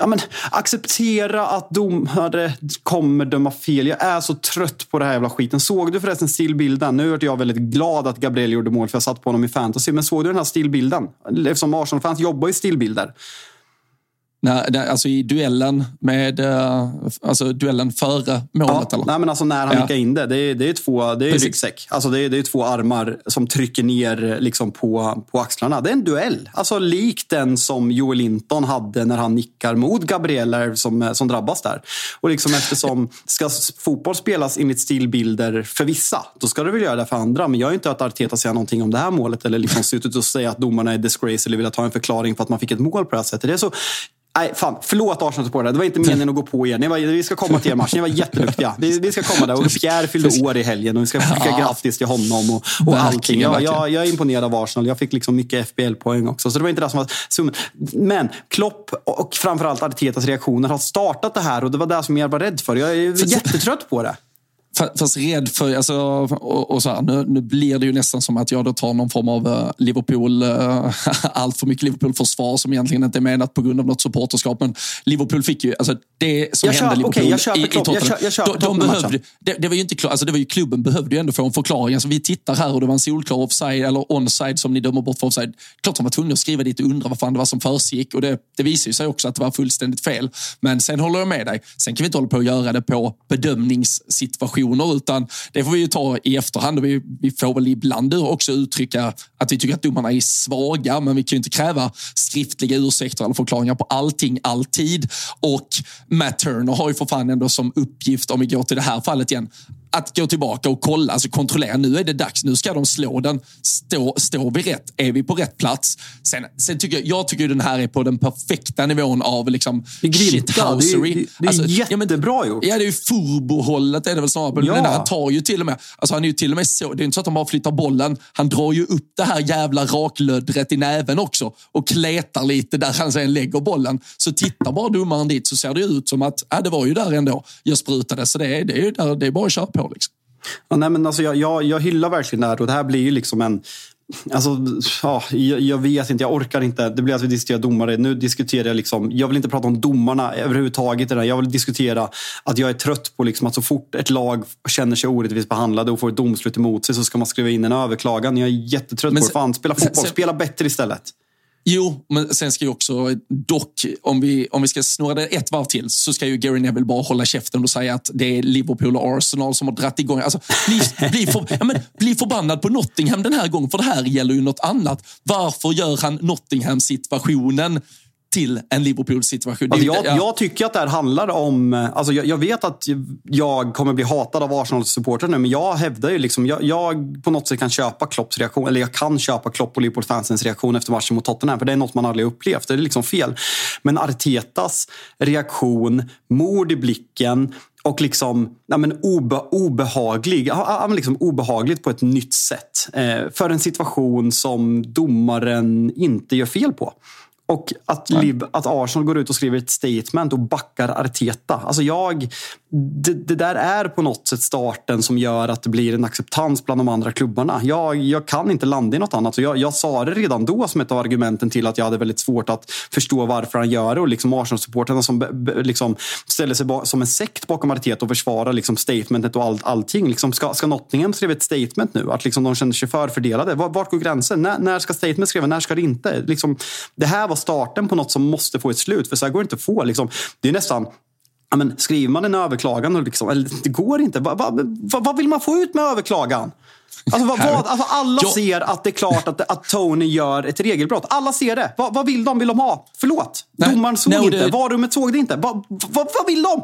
D: Ja, men, acceptera att domare kommer döma fel. Jag är så trött på det här jävla skiten. Såg du förresten stillbilden? Nu vart jag väldigt glad att Gabriel gjorde mål för jag satt på honom i fantasy. Men såg du den här stillbilden? Eftersom Arsenal-fans jobbar i stillbilder.
C: När, alltså i duellen med eh, alltså duellen före målet?
D: Ja,
C: eller?
D: Nej, men alltså när han ja. nickar in det. Det är, det är två det är ryggsäck. Alltså det är, det är två armar som trycker ner liksom på, på axlarna. Det är en duell. Alltså lik den som Joel Linton hade när han nickar mot Gabriel som, som drabbas där. Och liksom eftersom ska fotboll spelas enligt stilbilder för vissa, då ska det väl göra det för andra. Men jag har inte hört Arteta säga någonting om det här målet eller liksom suttit och säga att domarna är disgrace eller vill ta en förklaring på att man fick ett mål på det här sättet. Det är så Nej, fan. Förlåt Arsenal-supportrar. Det var inte meningen att gå på er. Ni var, vi ska komma till er match. Ni var jätteduktiga. Vi, vi ska komma där. Och Pierre fyllde år i helgen och vi ska skicka grattis till honom och, och allting. Jag, jag, jag är imponerad av Arsenal. Jag fick liksom mycket FBL-poäng också. Så det var inte det som var summan. Men Klopp och framförallt Artetas reaktioner har startat det här och det var det som jag var rädd för. Jag är jättetrött på det.
C: Fast rädd för, alltså, och, och så här, nu, nu, blir det ju nästan som att jag då tar någon form av uh, Liverpool, uh, allt för mycket Liverpool-försvar som egentligen inte är menat på grund av något supporterskap. Men Liverpool fick ju, alltså det som jag hände kör, Liverpool okay, jag
D: köper i, i Tottenham. Jag, jag de, de behövde,
C: det, det, var ju inte alltså det var ju klubben behövde ju ändå få en förklaring. Alltså vi tittar här och det var en solklar offside, eller onside som ni dömer bort för offside. Klart de var tvungna att skriva dit och undra vad fan det var som försiggick. Och det, det visar ju sig också att det var fullständigt fel. Men sen håller jag med dig. Sen kan vi inte hålla på att göra det på bedömningssituationer utan det får vi ju ta i efterhand. Och vi, vi får väl ibland också uttrycka att vi tycker att domarna är svaga, men vi kan ju inte kräva skriftliga ursäkter eller förklaringar på allting alltid. Och Matt Turner har ju för fan ändå som uppgift, om vi går till det här fallet igen, att gå tillbaka och kolla, alltså kontrollera. Nu är det dags, nu ska de slå den. Stå, står vi rätt? Är vi på rätt plats? Sen, sen tycker jag, jag tycker den här är på den perfekta nivån av liksom
D: shithousery. Det är, det är alltså, jättebra
C: ja,
D: gjort.
C: Ja, det är ju furbohållet är det väl snarare. Ja. Den tar ju till och med, alltså han är ju till och med så, det är inte så att han bara flyttar bollen. Han drar ju upp det här jävla raklöddret i näven också och kletar lite där han sen lägger bollen. Så tittar bara domaren dit så ser det ut som att, ja, det var ju där ändå jag sprutade. Så det är, det är, där, det är bara att köra på på. Liksom.
D: Ja, nej, men alltså jag, jag, jag hyllar verkligen det här och det här blir ju liksom en Alltså, ja, jag, jag, vet inte, jag orkar inte. Det blir att vi diskuterar domare. Nu diskuterar jag liksom, jag vill inte prata om domarna överhuvudtaget. Jag vill diskutera att jag är trött på liksom att så fort ett lag känner sig orättvist behandlade och får ett domslut emot sig så ska man skriva in en överklagan. Jag är jättetrött men, på det. Fan, spela fotboll, sen, spela bättre istället.
C: Jo, men sen ska ju också, dock, om vi, om vi ska snurra det ett varv till så ska ju Gary Neville bara hålla käften och säga att det är Liverpool och Arsenal som har dratt igång. Alltså, bli, bli, för, ja, men, bli förbannad på Nottingham den här gången, för det här gäller ju något annat. Varför gör han Nottingham-situationen till en Liverpool-situation.
D: Alltså jag, jag, tycker att det här handlar om... Alltså jag, jag vet att jag kommer bli hatad av Arsenal-supportrar nu, men jag hävdar ju liksom... Jag, jag, på något sätt kan köpa Klopps reaktion, eller jag kan köpa Klopp och Liverpool-fansens reaktion efter matchen mot Tottenham, för det är något man aldrig upplevt. Det är liksom fel. Men Artetas reaktion, mord i blicken, och liksom ja, men obe, obehaglig, ja, liksom obehagligt på ett nytt sätt. Eh, för en situation som domaren inte gör fel på. Och att, Liv, att Arsenal går ut och skriver ett statement och backar Arteta. Alltså jag, det, det, där är på något sätt starten som gör att det blir en acceptans bland de andra klubbarna. Jag, jag kan inte landa i något annat. Så jag, jag sa det redan då som ett av argumenten till att jag hade väldigt svårt att förstå varför han gör det. Och liksom Arsenal-supportrarna som liksom ställer sig som en sekt bakom Arteta och försvarar liksom statementet och all, allting. Liksom ska, ska Nottingham skriva ett statement nu? Att liksom de känner sig förfördelade? Vart går gränsen? När, när ska statement skriva? När ska det inte? Liksom, det här var starten på något som måste få ett slut. För så här går det inte att få. Liksom, det är nästan Ja, men skriver man en överklagan, och liksom, eller, det går inte. Va, va, va, vad vill man få ut med överklagan? Alltså, vad, vad, alltså alla ja. ser att det är klart att, att Tony gör ett regelbrott. Alla ser det. Va, vad vill de? Vill de ha? Förlåt, Nej. domaren såg Nej, inte. Det... Varummet såg det inte. Va, vad vill de?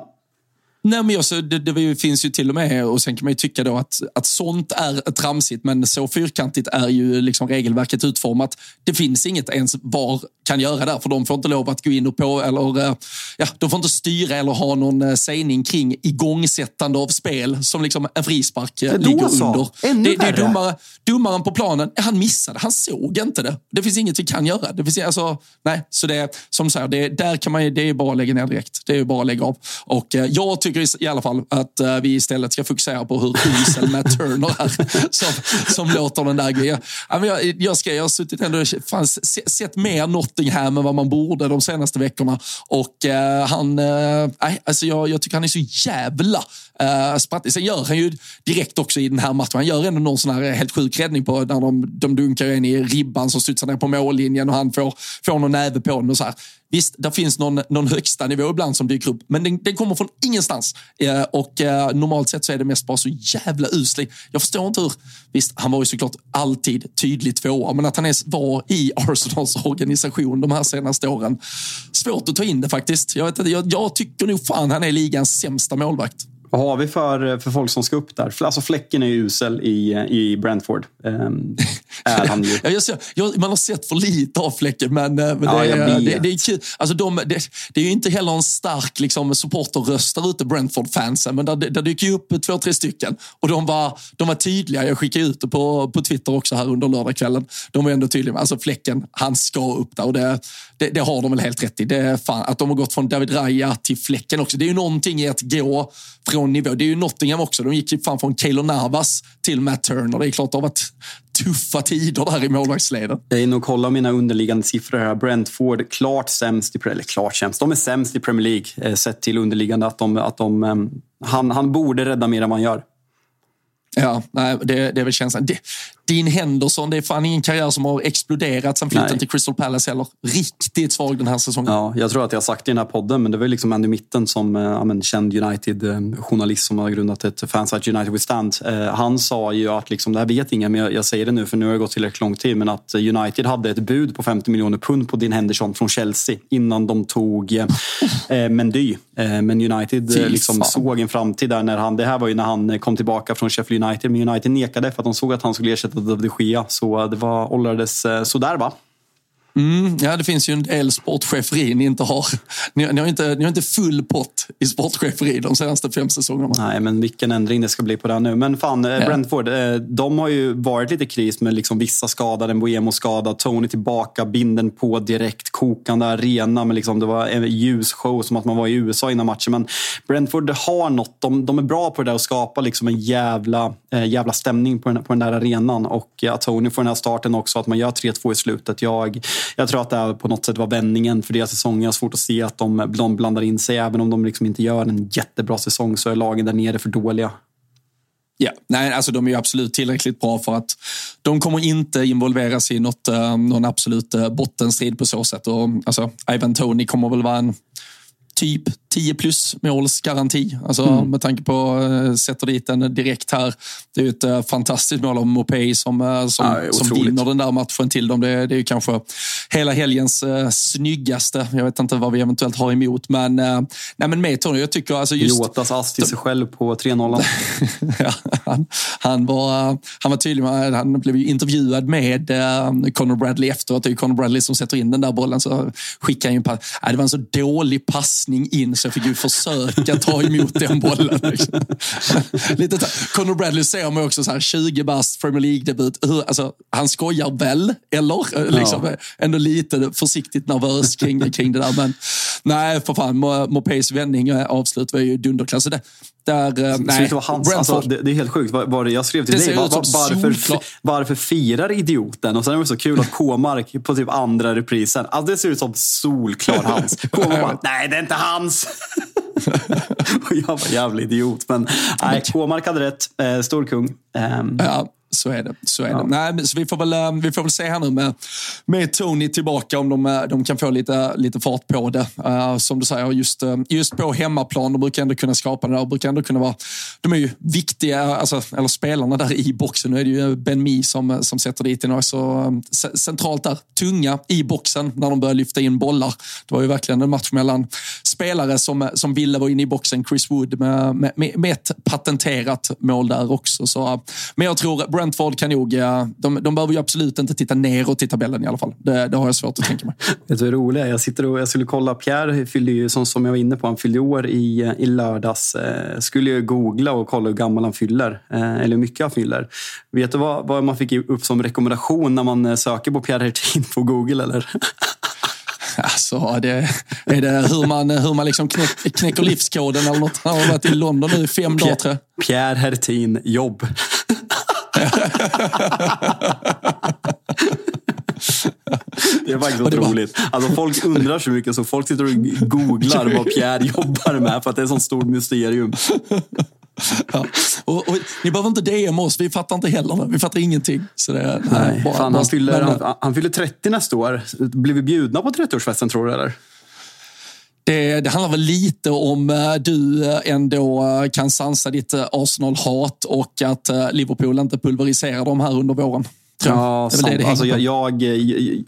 C: Nej, men också, det, det, finns ju till och med, och sen kan man ju tycka då att, att sånt är tramsigt, men så fyrkantigt är ju liksom regelverket utformat. Det finns inget ens VAR kan göra där, för de får inte lov att gå in och på, eller eh, ja, de får inte styra eller ha någon eh, sägning kring igångsättande av spel som liksom en frispark eh, ligger så. under.
D: Ännu det, det är
C: domare, domaren på planen, han missade, han såg inte det. Det finns inget vi kan göra. Det finns, alltså, nej, så det, som du säger, det, där kan man, det är bara att lägga ner direkt. Det är bara att lägga av. Och jag tycker tycker i alla fall att uh, vi istället ska fokusera på hur usel Matt Turner är som, som låter den där grejen. Jag, jag, ska, jag har suttit ändå, fanns, sett mer Nottingham än vad man borde de senaste veckorna. Och uh, han, uh, alltså jag, jag tycker han är så jävla uh, sprattig. Sen gör han ju direkt också i den här matchen, han gör ändå någon sån här helt sjuk räddning på när de, de dunkar in i ribban som studsar ner på mållinjen och han får, får någon näve på den och så här. Visst, det finns någon, någon högsta nivå ibland som dyker upp, men den, den kommer från ingenstans. Eh, och eh, normalt sett så är det mest bara så jävla uslig. Jag förstår inte hur... Visst, han var ju såklart alltid tydlig tvåa, men att han ens var i Arsenals organisation de här senaste åren. Svårt att ta in det faktiskt. Jag, vet inte, jag, jag tycker nog fan han är ligans sämsta målvakt.
D: Vad har vi för, för folk som ska upp där? Alltså Fläcken är ju usel i, i Brentford. Um, är han ju.
C: jag ser, jag, man har sett för lite av Fläcken, men, eh, men ja, det, är, det, det, är kul. Alltså de, det, det, är ju inte heller en stark liksom, supporterröst där ute, Brentford-fansen, men där, där dyker ju upp två, tre stycken. Och de var, de var tydliga. Jag skickade ut det på, på Twitter också här under lördagskvällen. De var ändå tydliga. Alltså Fläcken, han ska upp där. Och det, det, det har de väl helt rätt i. Det fan, att de har gått från David Raya till Fläcken också. Det är ju någonting i att gå från nivå. Det är ju Nottingham också. De gick ju fan från Keylor Navas till Matt Turner. Det är klart det har varit tuffa tider där i målvaktsleden.
D: Jag är inne och kollar mina underliggande siffror här. Brentford klart sämst i, eller klart sämst, de är sämst i Premier League eh, sett till underliggande. Att de, att de, um, han, han borde rädda mer än han gör.
C: Ja, nej, det, det är väl känslan. Det, Dean Henderson, det är fan ingen karriär som har exploderat sen flytten till Crystal Palace heller. Riktigt svag den här säsongen.
D: Ja, jag tror att jag har sagt det i den här podden, men det var liksom Andy Mitten som äh, men, känd United-journalist som har grundat ett fansite United Withstand. Äh, han sa ju att, liksom, det här vet ingen, men jag, jag, säger det nu för nu har det gått tillräckligt lång tid, men att United hade ett bud på 50 miljoner pund på Dean Henderson från Chelsea innan de tog äh, Mendy. Äh, men United liksom, såg en framtid där när han, det här var ju när han kom tillbaka från Sheffield United, men United nekade för att de såg att han skulle ersätta av de Gea. Så det var, åldrades eh, sådär va?
C: Mm, ja, det finns ju en del sportcheferi ni inte har. Ni, ni, har inte, ni har inte full pott i sportcheferi de senaste fem säsongerna.
D: Nej, men vilken ändring det ska bli på det nu. Men fan, eh, ja. Brentford, eh, de har ju varit lite kris med liksom vissa skadade, en Boemo skadad, Tony tillbaka, binden på direkt, kokande arena. Men liksom det var en ljusshow som att man var i USA innan matchen. Men Brentford har något. De, de är bra på det där att skapa liksom en jävla, äh, jävla stämning på den, på den där arenan. Och att Tony får den här starten också, att man gör 3-2 i slutet. Jag, jag tror att det på något sätt var vändningen för deras säsong. Jag har svårt att se att de, de blandar in sig. Även om de liksom inte gör en jättebra säsong så är lagen där nere för dåliga.
C: Ja, nej, alltså de är absolut tillräckligt bra för att de kommer inte involveras i något, eh, någon absolut eh, bottenstrid på så sätt. Och, alltså, Ivan Tony kommer väl vara en typ 10 plus målsgaranti. Alltså, mm. Med tanke på uh, sätter dit den direkt här. Det är ju ett uh, fantastiskt mål av Mopey som, uh, som, ja, som vinner den där matchen till dem. Det, det är ju kanske hela helgens uh, snyggaste. Jag vet inte vad vi eventuellt har emot, men, uh, nej, men med Tony, jag tycker alltså just...
D: Jotas ass till sig själv på 3-0.
C: ja, han, han, var, han var tydlig med, han blev ju intervjuad med uh, Conor Bradley efteråt. Det är ju Conor Bradley som sätter in den där bollen. Så skickar han ju en pass. Äh, det var en så dålig passning in så jag fick ju försöka ta emot den bollen. Liksom. Lite Conor Bradley ser man också så här 20 bast Premier League-debut. Alltså, han skojar väl, eller? Liksom, ja. Ändå lite försiktigt nervös kring, kring det där. Men nej, för fan. Mopés vändning och avslut var ju dunderklass. Det, där,
D: eh, nej, det, hans, alltså, det, det, är helt sjukt. Var, var jag skrev till dig, var, varför, varför firar idioten? Och sen är det så kul att K-mark på typ andra reprisen. Alltså, det ser ut som solklar hans. K-mark bara, nej det är inte hans. jag var jävla idiot. Men nej, K-mark hade rätt. Eh, stor kung. Um,
C: ja, så är det. Så är ja. det. Nej, så vi, får väl, eh, vi får väl se här nu med, med Tony tillbaka om de, eh, de kan få lite, lite fart på det. Uh, som du säger, just, just på hemmaplan, de brukar ändå kunna skapa det där. De brukar ändå kunna vara, de är ju viktiga, alltså, eller spelarna där i boxen. Nu är det ju Ben Mi som, som sätter dit den också. Centralt där, tunga i boxen när de börjar lyfta in bollar. Det var ju verkligen en match mellan spelare som, som ville vara inne i boxen. Chris Wood med, med, med ett patenterat mål där också. Så, men jag tror Brentford kan nog... De, de behöver ju absolut inte titta neråt i tabellen i alla fall. Det, det har jag svårt att tänka mig.
D: Vet du vad roligt Jag, sitter och, jag skulle kolla. Pierre fyllde ju, som, som jag var inne på, han fyllde år i, i lördags. Eh, skulle ju googla och kolla hur gammal han fyller. Eh, eller hur mycket han fyller. Vet du vad, vad man fick upp som rekommendation när man eh, söker på Pierre Hertin på Google? Eller?
C: Alltså, det, är det hur man, hur man liksom knäck, knäcker livskoden eller något? Han har varit i London nu i fem Pierre, dagar tror
D: jag. Pierre Hertin, jobb. Det är faktiskt otroligt. Alltså, folk undrar så mycket så folk sitter och googlar vad Pierre jobbar med för att det är ett sånt stort mysterium.
C: Ja. Och, och, ni behöver inte DM oss, vi fattar inte heller. Vi fattar ingenting. Så det,
D: nej, bara, fan, han, fyller, han, han, fyller 30 nästa år. Blir vi bjudna på 30-årsfesten tror du? Eller?
C: Det, det, handlar väl lite om eh, du eh, ändå kan sansa ditt Arsenal-hat och att Liverpool inte pulveriserar dem här under våren.
D: Ja, det det det alltså jag, jag,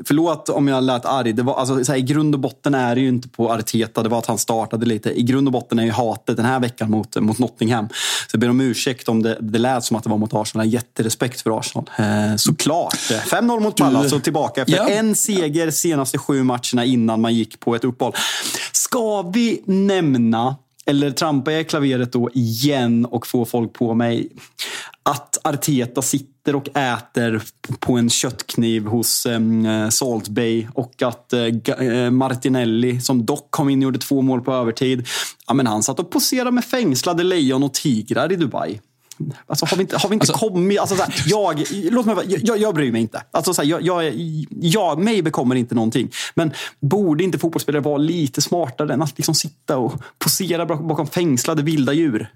D: förlåt om jag lät arg. Det var, alltså, så här, I grund och botten är det ju inte på Arteta. Det var att han startade lite. I grund och botten är ju hatet den här veckan mot, mot Nottingham. Så jag ber om ursäkt om det, det lät som att det var mot Arsenal. Jag har jätterespekt för Arsenal. Eh, såklart. 5-0 mot Pallas och tillbaka efter ja. en seger senaste sju matcherna innan man gick på ett uppehåll. Ska vi nämna eller trampar jag i klaveret då igen och får folk på mig att Arteta sitter och äter på en köttkniv hos eh, Salt Bay och att eh, eh, Martinelli, som dock kom in och gjorde två mål på övertid, ja, men han satt och poserade med fängslade lejon och tigrar i Dubai. Alltså, har vi inte, har vi inte alltså, kommit... Alltså, så här, jag, låt mig, jag, jag bryr mig inte. Alltså, så här, jag, jag, jag, mig bekommer inte någonting. Men borde inte fotbollsspelare vara lite smartare än att liksom sitta och posera bakom fängslade vilda djur?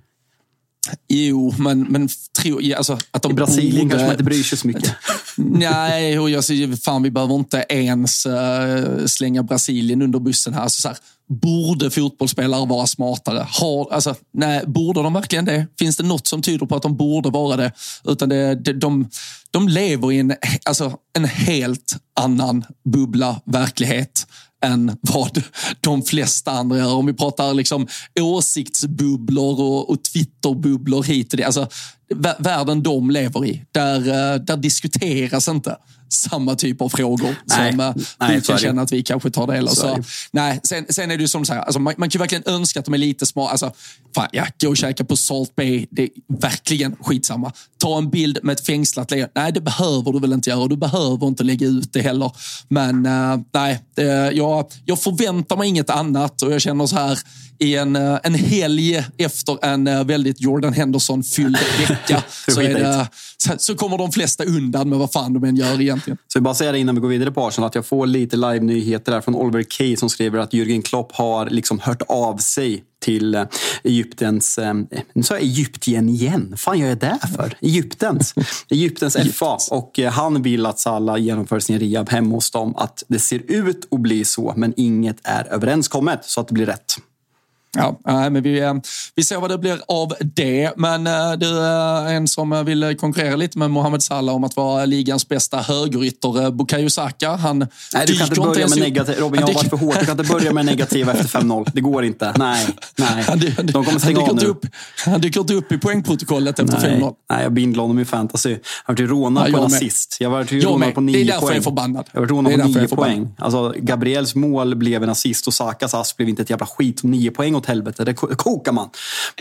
C: Jo, men, men tro, alltså, att de
D: I Brasilien borde, kanske man inte bryr sig så mycket.
C: Nej, och jag säger, fan vi behöver inte ens uh, slänga Brasilien under bussen här. Så, så här Borde fotbollsspelare vara smartare? Har, alltså, nej, borde de verkligen det? Finns det något som tyder på att de borde vara det? Utan det, det, de, de lever i en, alltså, en helt annan bubbla verklighet än vad de flesta andra gör. Om vi pratar liksom åsiktsbubblor och, och Twitterbubblor hit och dit. Alltså, världen de lever i, där, eh, där diskuteras inte samma typ av frågor
D: Nej,
C: som eh,
D: nej,
C: vi kan känna att vi kanske tar del av.
D: Så
C: nej, sen, sen är det ju som så här, alltså man, man kan verkligen önska att de är lite små. Alltså, fan, ja, gå och käka på Salt Bay, det är verkligen skitsamma. Ta en bild med ett fängslat lejon. Nej, det behöver du väl inte göra. Du behöver inte lägga ut det heller. Men eh, nej, det, jag, jag förväntar mig inget annat och jag känner så här i en, eh, en helg efter en eh, väldigt Jordan Henderson-fylld vecka så, är det, så, så kommer de flesta undan med vad fan de än gör egentligen.
D: Så jag bara säga det innan vi går vidare på Arsenal att jag får lite live-nyheter där från Oliver Kay som skriver att Jürgen Klopp har liksom hört av sig till eh, Egyptens, eh, nu sa jag Egyptien igen, fan gör jag det för? Egyptens, Egyptens FA och eh, han vill att Salah genomför sin rehab hemma hos dem. Att det ser ut att bli så men inget är överenskommet så att det blir rätt.
C: Ja, men vi, eh, vi ser vad det blir av det. Men eh, du är en som eh, vill konkurrera lite med Mohamed Salah om att vara ligans bästa högerytter. eh, Bukayo Saka, han
D: Nej, du kan inte börja med
C: upp-
D: negativ. Robin, jag
C: Han
D: har varit för hårt. Du kan inte börja med negativa efter 5-0. Det går inte. Nej, nej.
C: Han, han,
D: De kommer
C: han,
D: stänga av nu.
C: upp, han dyker inte upp i poängprotokollet efter
D: Nej,
C: 5-0.
D: nej, jag bindlar honom i fantasy. Jag har varit rånad
C: Ja,
D: på en assist. Jag har varit rånad på
C: Det är
D: nio
C: därför
D: poäng.
C: jag är förbannad.
D: Jag har varit rånad på nio poäng. Alltså, Gabriels mål blev en assist och Sakas ass blev inte ett jävla skit. Och nio poäng åt helvete, det ko- kokar man.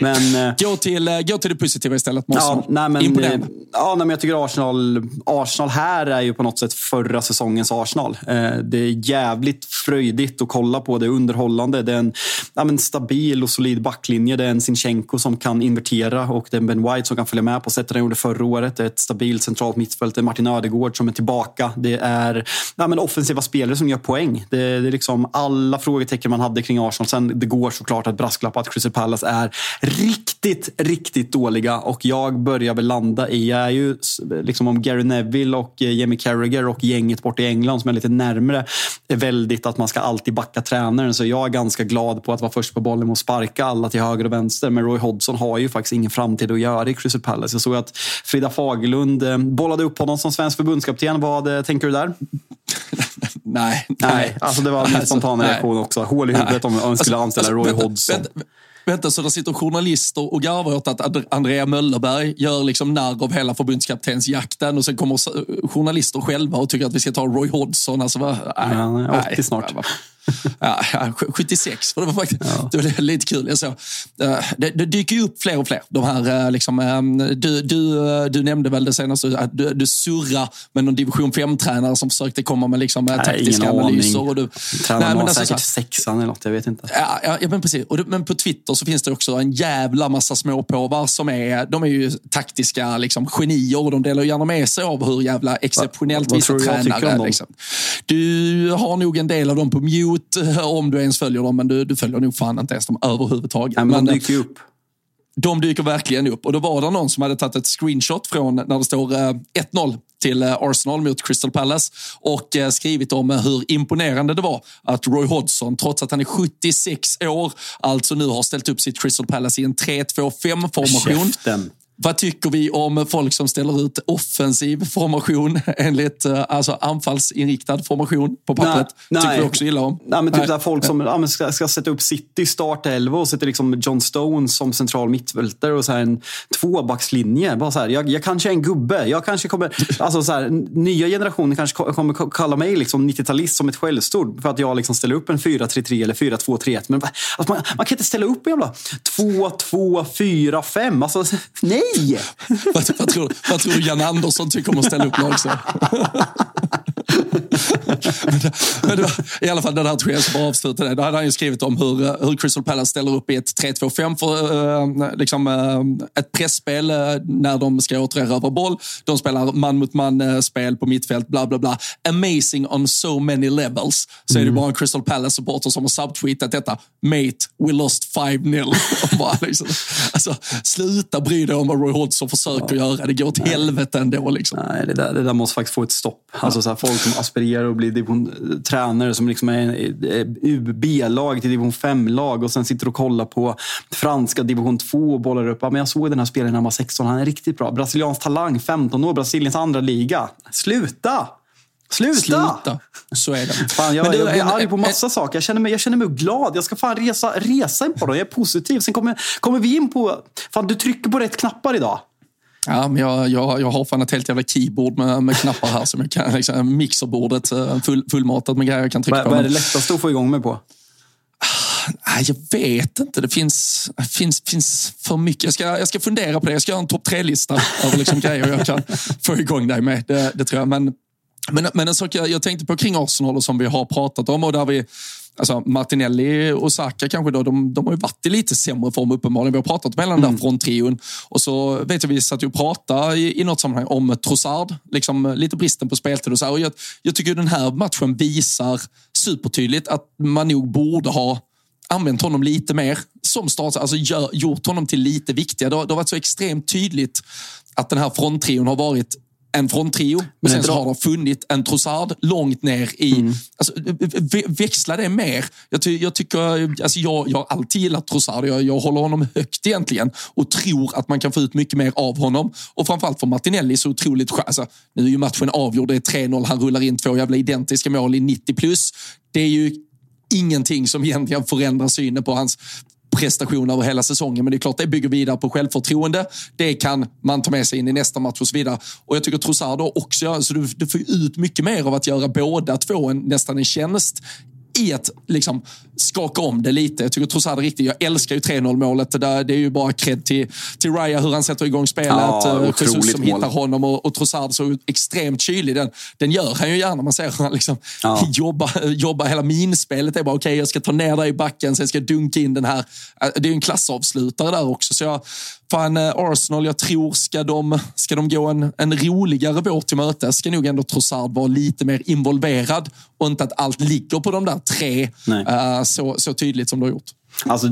D: Men... eh,
C: Gå till, eh, gå till det positiva istället.
D: Ja, nej, men, eh, ja, nej, men jag tycker Arsenal, Arsenal här är ju på något sätt förra säsongens Arsenal. Det är jävligt fröjdigt att kolla på. Det är underhållande. Det är en ja, men stabil och solid backlinje. Det är en Sinchenko som kan invertera och det är en Ben White som kan följa med på sättet han gjorde förra året. Det är ett stabilt centralt mittfält. Det är Martin Ödegård som är tillbaka. Det är ja, men offensiva spelare som gör poäng. Det, det är liksom alla frågetecken man hade kring Arsenal. Sen det går såklart att brasklapp att Crystal Palace är riktigt, riktigt dåliga och jag börjar väl landa i, jag är ju liksom om Gary Neville och eh, Jamie Carragher och gänget bort i England som är lite närmre är väldigt att man ska alltid backa tränaren. Så jag är ganska glad på att vara först på bollen med att sparka alla till höger och vänster. Men Roy Hodgson har ju faktiskt ingen framtid att göra i Crystal Palace. Jag såg att Frida Fagerlund eh, bollade upp honom som svensk förbundskapten. Vad eh, tänker du där?
C: Nej,
D: Nej, alltså det var min
C: Alltså,
D: spontana
C: nej.
D: reaktion också. Hål i huvudet om man skulle
C: Alltså,
D: anställa
C: alltså,
D: Roy
C: vänta,
D: Hodgson.
C: Vänta, vänta, så det sitter journalister och garvar åt att Andrea Möllerberg gör liksom narr av hela förbundskaptensjakten och sen kommer journalister själva och tycker att vi ska ta Roy Hodgson. Alltså, vad, nej, nej,
D: 80 snart.
C: vad- Ja, ja, 76, för det var faktiskt det var lite kul. Jag såg, eh, det, det dyker ju upp fler och fler. De här, eh, liksom, eh, du, du, eh, du nämnde väl det senaste, att du, du surrar med någon division 5-tränare som försökte komma med liksom,
D: Nej,
C: taktiska analyser.
D: aning.
C: Och du,
D: Tränaren
C: Nej, men alltså, så
D: säkert sexan eller något, jag vet inte.
C: Ja, ja, ja men precis. Och men på Twitter så finns det också en jävla massa småpåvar som är, de är ju taktiska liksom, genier och de delar gärna med sig av hur jävla exceptionellt
D: vad
C: vissa tränare
D: dem?
C: Liksom. Du har nog en del av dem på mute eh, om du ens följer dem, men du, du följer nog fan inte ens dem överhuvudtaget.
D: Nej, men de
C: eh,
D: dyker ju upp.
C: de dyker verkligen upp. Och då var det någon som hade tagit ett screenshot från när det står eh, 1-0 till eh, Arsenal mot Crystal Palace och eh, skrivit om eh, hur imponerande det var att Roy Hodgson, trots att han är 76 år, alltså nu har ställt upp sitt Crystal Palace i en 3-2-5-formation. Vad tycker vi om folk som ställer ut offensiv formation enligt eh, alltså anfallsinriktad formation på pappret? Tycker vi också illa om.
D: Nej, men typ
C: Nej.
D: Där folk som ja, ska, ska sätta upp City startelva och sätter liksom John Stones som central mittfältare och så här en tvåbackslinje. Bara så här, jag, jag kanske är en gubbe. Jag kanske kommer, alltså så här, nya generationer kanske ko- kommer ko- kalla mig liksom 90-talist som ett skällsord för att jag liksom ställer upp en 4-3-3 eller 4-2-3-1. Men va- alltså, man, man kan inte ställa upp en jävla 2-2-4-5. Alltså, nej!
C: Vad, vad, tror, vad tror du Jan Andersson tycker om att ställa upp lag så? Men det, men var, I alla fall, där tror jag som avslutar det. Då hade han ju skrivit om hur, eh, hur Crystal Palace ställer upp i ett 3-2-5 för eh, liksom, eh, ett pressspel eh, när de ska återerövra boll. De spelar man mot man-spel på mittfält, bla bla bla. Amazing on so many levels. Så är det bara en Crystal Palace-supporter som har subtweetat detta. Mate, we lost 5-0. Och bara liksom, alltså, sluta bry dig om vad Roy Hodgson försöker göra. Det går åt helvete ändå. Liksom.
D: Nej, det där, det där måste faktiskt få ett stopp. Alltså så här, folk som aspirerar att bli division, tränare som liksom är är B-lag till division 5-lag och sen sitter och kollar på franska division 2 och bollar upp. Ja, men jag såg den här spelaren när han var 16, han är riktigt bra. Brasiliansk talang, 15 år, Brasiliens andra liga. Sluta! Sluta!
C: Sluta. Så är det.
D: Fan, jag,
C: du,
D: jag blir
C: en-
D: arg på
C: en-
D: massa saker. Jag känner, mig, jag känner mig glad. Jag ska fan resa, resa in på dem. Jag är positiv. Sen kommer, kommer vi in på... Fan, du trycker på rätt knappar idag.
C: Ja, men jag, jag, jag har fan ett helt jävla keyboard med, med knappar här. Som jag kan, liksom, mixerbordet eh, full, fullmatat med grejer jag kan trycka
D: vad,
C: på.
D: Vad är det lättaste att få igång mig på?
C: Nej, jag vet inte. Det finns, finns, finns för mycket. Jag ska, jag ska fundera på det. Jag ska göra en topp tre-lista över liksom grejer jag kan få igång dig med. Det, det tror jag. Men, men, men en sak jag, jag tänkte på kring Arsenal och som vi har pratat om och där vi Alltså Martinelli och Saka kanske då, de, de har ju varit i lite sämre form uppenbarligen. Vi har pratat med den där mm. fronttrion. Och så vet jag, vi satt ju och pratade i, i något sammanhang om Trossard. Liksom lite bristen på speltid och så. Och jag, jag tycker den här matchen visar supertydligt att man nog borde ha använt honom lite mer som start, alltså gör, gjort honom till lite viktigare. Det har, det har varit så extremt tydligt att den här fronttrion har varit en fronttrio. Men sen så har de funnit en Trossard långt ner i... Mm. Alltså, växla det mer. Jag, ty, jag tycker, alltså jag, jag har alltid gillat Trossard. Jag, jag håller honom högt egentligen och tror att man kan få ut mycket mer av honom. Och framförallt för Martinelli så otroligt alltså, Nu är ju matchen avgjord. Det är 3-0. Han rullar in två jävla identiska mål i 90 plus. Det är ju ingenting som egentligen förändrar synen på hans prestation över hela säsongen. Men det är klart, det bygger vidare på självförtroende. Det kan man ta med sig in i nästa match och så vidare. Och jag tycker Trossard också, alltså du, du får ut mycket mer av att göra båda två en, nästan en tjänst i att liksom skaka om det lite. Jag tycker Trossard är riktigt. Jag älskar ju 3-0 målet. Det, där, det är ju bara cred till, till Raya hur han sätter igång spelet. Ja, eh, Jesus som mål. hittar honom och, och Trossard så extremt kylig. Den, den gör han ju gärna. Man ser hur han liksom ja. jobbar, jobbar. Hela minspelet är bara okej, okay, jag ska ta ner dig i backen, sen ska jag dunka in den här. Eh, det är en klassavslutare där också. Så jag, fan eh, Arsenal, jag tror ska de, ska de gå en, en roligare vår till mötes ska nog ändå Trossard vara lite mer involverad och inte att allt ligger på de där tre uh, så, så tydligt som du har gjort.
D: Alltså,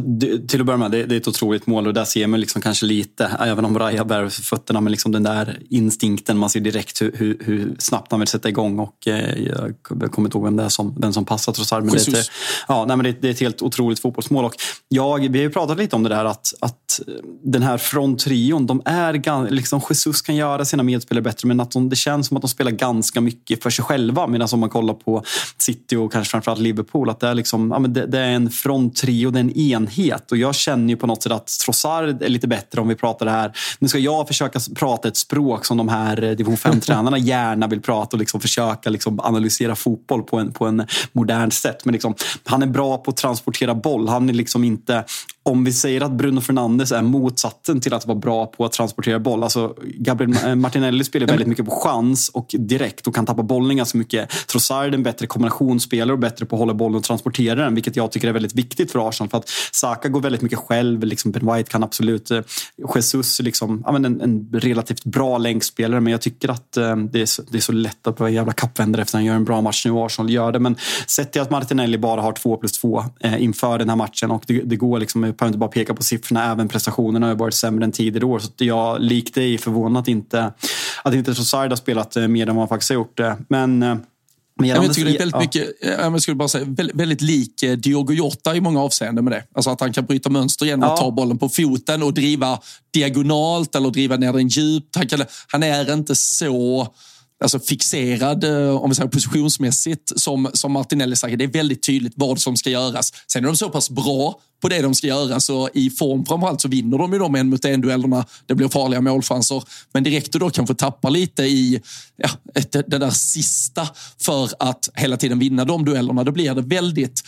D: till att börja med, det, det, är ett otroligt mål och där ser man liksom kanske lite, även om Raja bär fötterna, men liksom den där instinkten. Man ser direkt hur, hur, hur snabbt han vill sätta igång och eh, jag kommer inte ihåg vem det är som, den som passar Trossard. Men det, är ett, ja, nej, men det, det, är ett helt otroligt fotbollsmål. Och jag, vi har ju pratat lite om det där att, att den här fronttrion, de är liksom Jesus kan göra sina medspelare bättre men att de, det känns som att de spelar ganska mycket för sig själva. Medan om man kollar på City och kanske framförallt Liverpool, att det är, liksom, ja, men det, det är en fronttrio, det är en enhet. Och jag känner ju på något sätt att Trossard är lite bättre om vi pratar det här. Nu ska jag försöka prata ett språk som de här eh, division 5-tränarna gärna vill prata och liksom försöka liksom analysera fotboll på en, på en modern sätt. Men liksom, han är bra på att transportera boll. Han är liksom inte om vi säger att Bruno Fernandes är motsatsen till att vara bra på att transportera boll. Alltså Gabriel eh, Martinelli spelar väldigt mycket på chans och direkt och kan tappa bollen ganska mycket. Trossard är en bättre kombinationsspelare och bättre på att hålla bollen och transportera den, vilket jag tycker är väldigt viktigt för Arsenal. För att Saka går väldigt mycket själv. Liksom ben White kan absolut. Eh, Jesus är liksom, ja, en, en relativt bra länkspelare, men jag tycker att eh, det, är så, det är så lätt att vara jävla kappvändare efter att han gör en bra match nu och Arsenal gör det. Men sett till att Martinelli bara har två plus två eh, inför den här matchen och det, det går liksom, behöver inte bara peka på siffrorna, även prestationerna har varit sämre än tidigare år. Så jag, likt dig, är förvånad att inte, att inte Trossard har spelat mer än vad han faktiskt har gjort. Men
C: jag tycker det är väldigt ja. mycket, jag skulle bara säga, väldigt, väldigt lik eh, Diogo Jota i många avseenden med det. Alltså att han kan bryta mönster genom ja. att ta bollen på foten och driva diagonalt eller driva ner den djupt. Han, kan, han är inte så alltså fixerad eh, om vi säger positionsmässigt som, som Martinelli säger. Det är väldigt tydligt vad som ska göras. Sen är de så pass bra på det de ska göra. Så i form framförallt så vinner de ju de en mot en duellerna. Det blir farliga målchanser. Men direkt då kanske tappar lite i ja, det, det där sista för att hela tiden vinna de duellerna. Då blir det väldigt,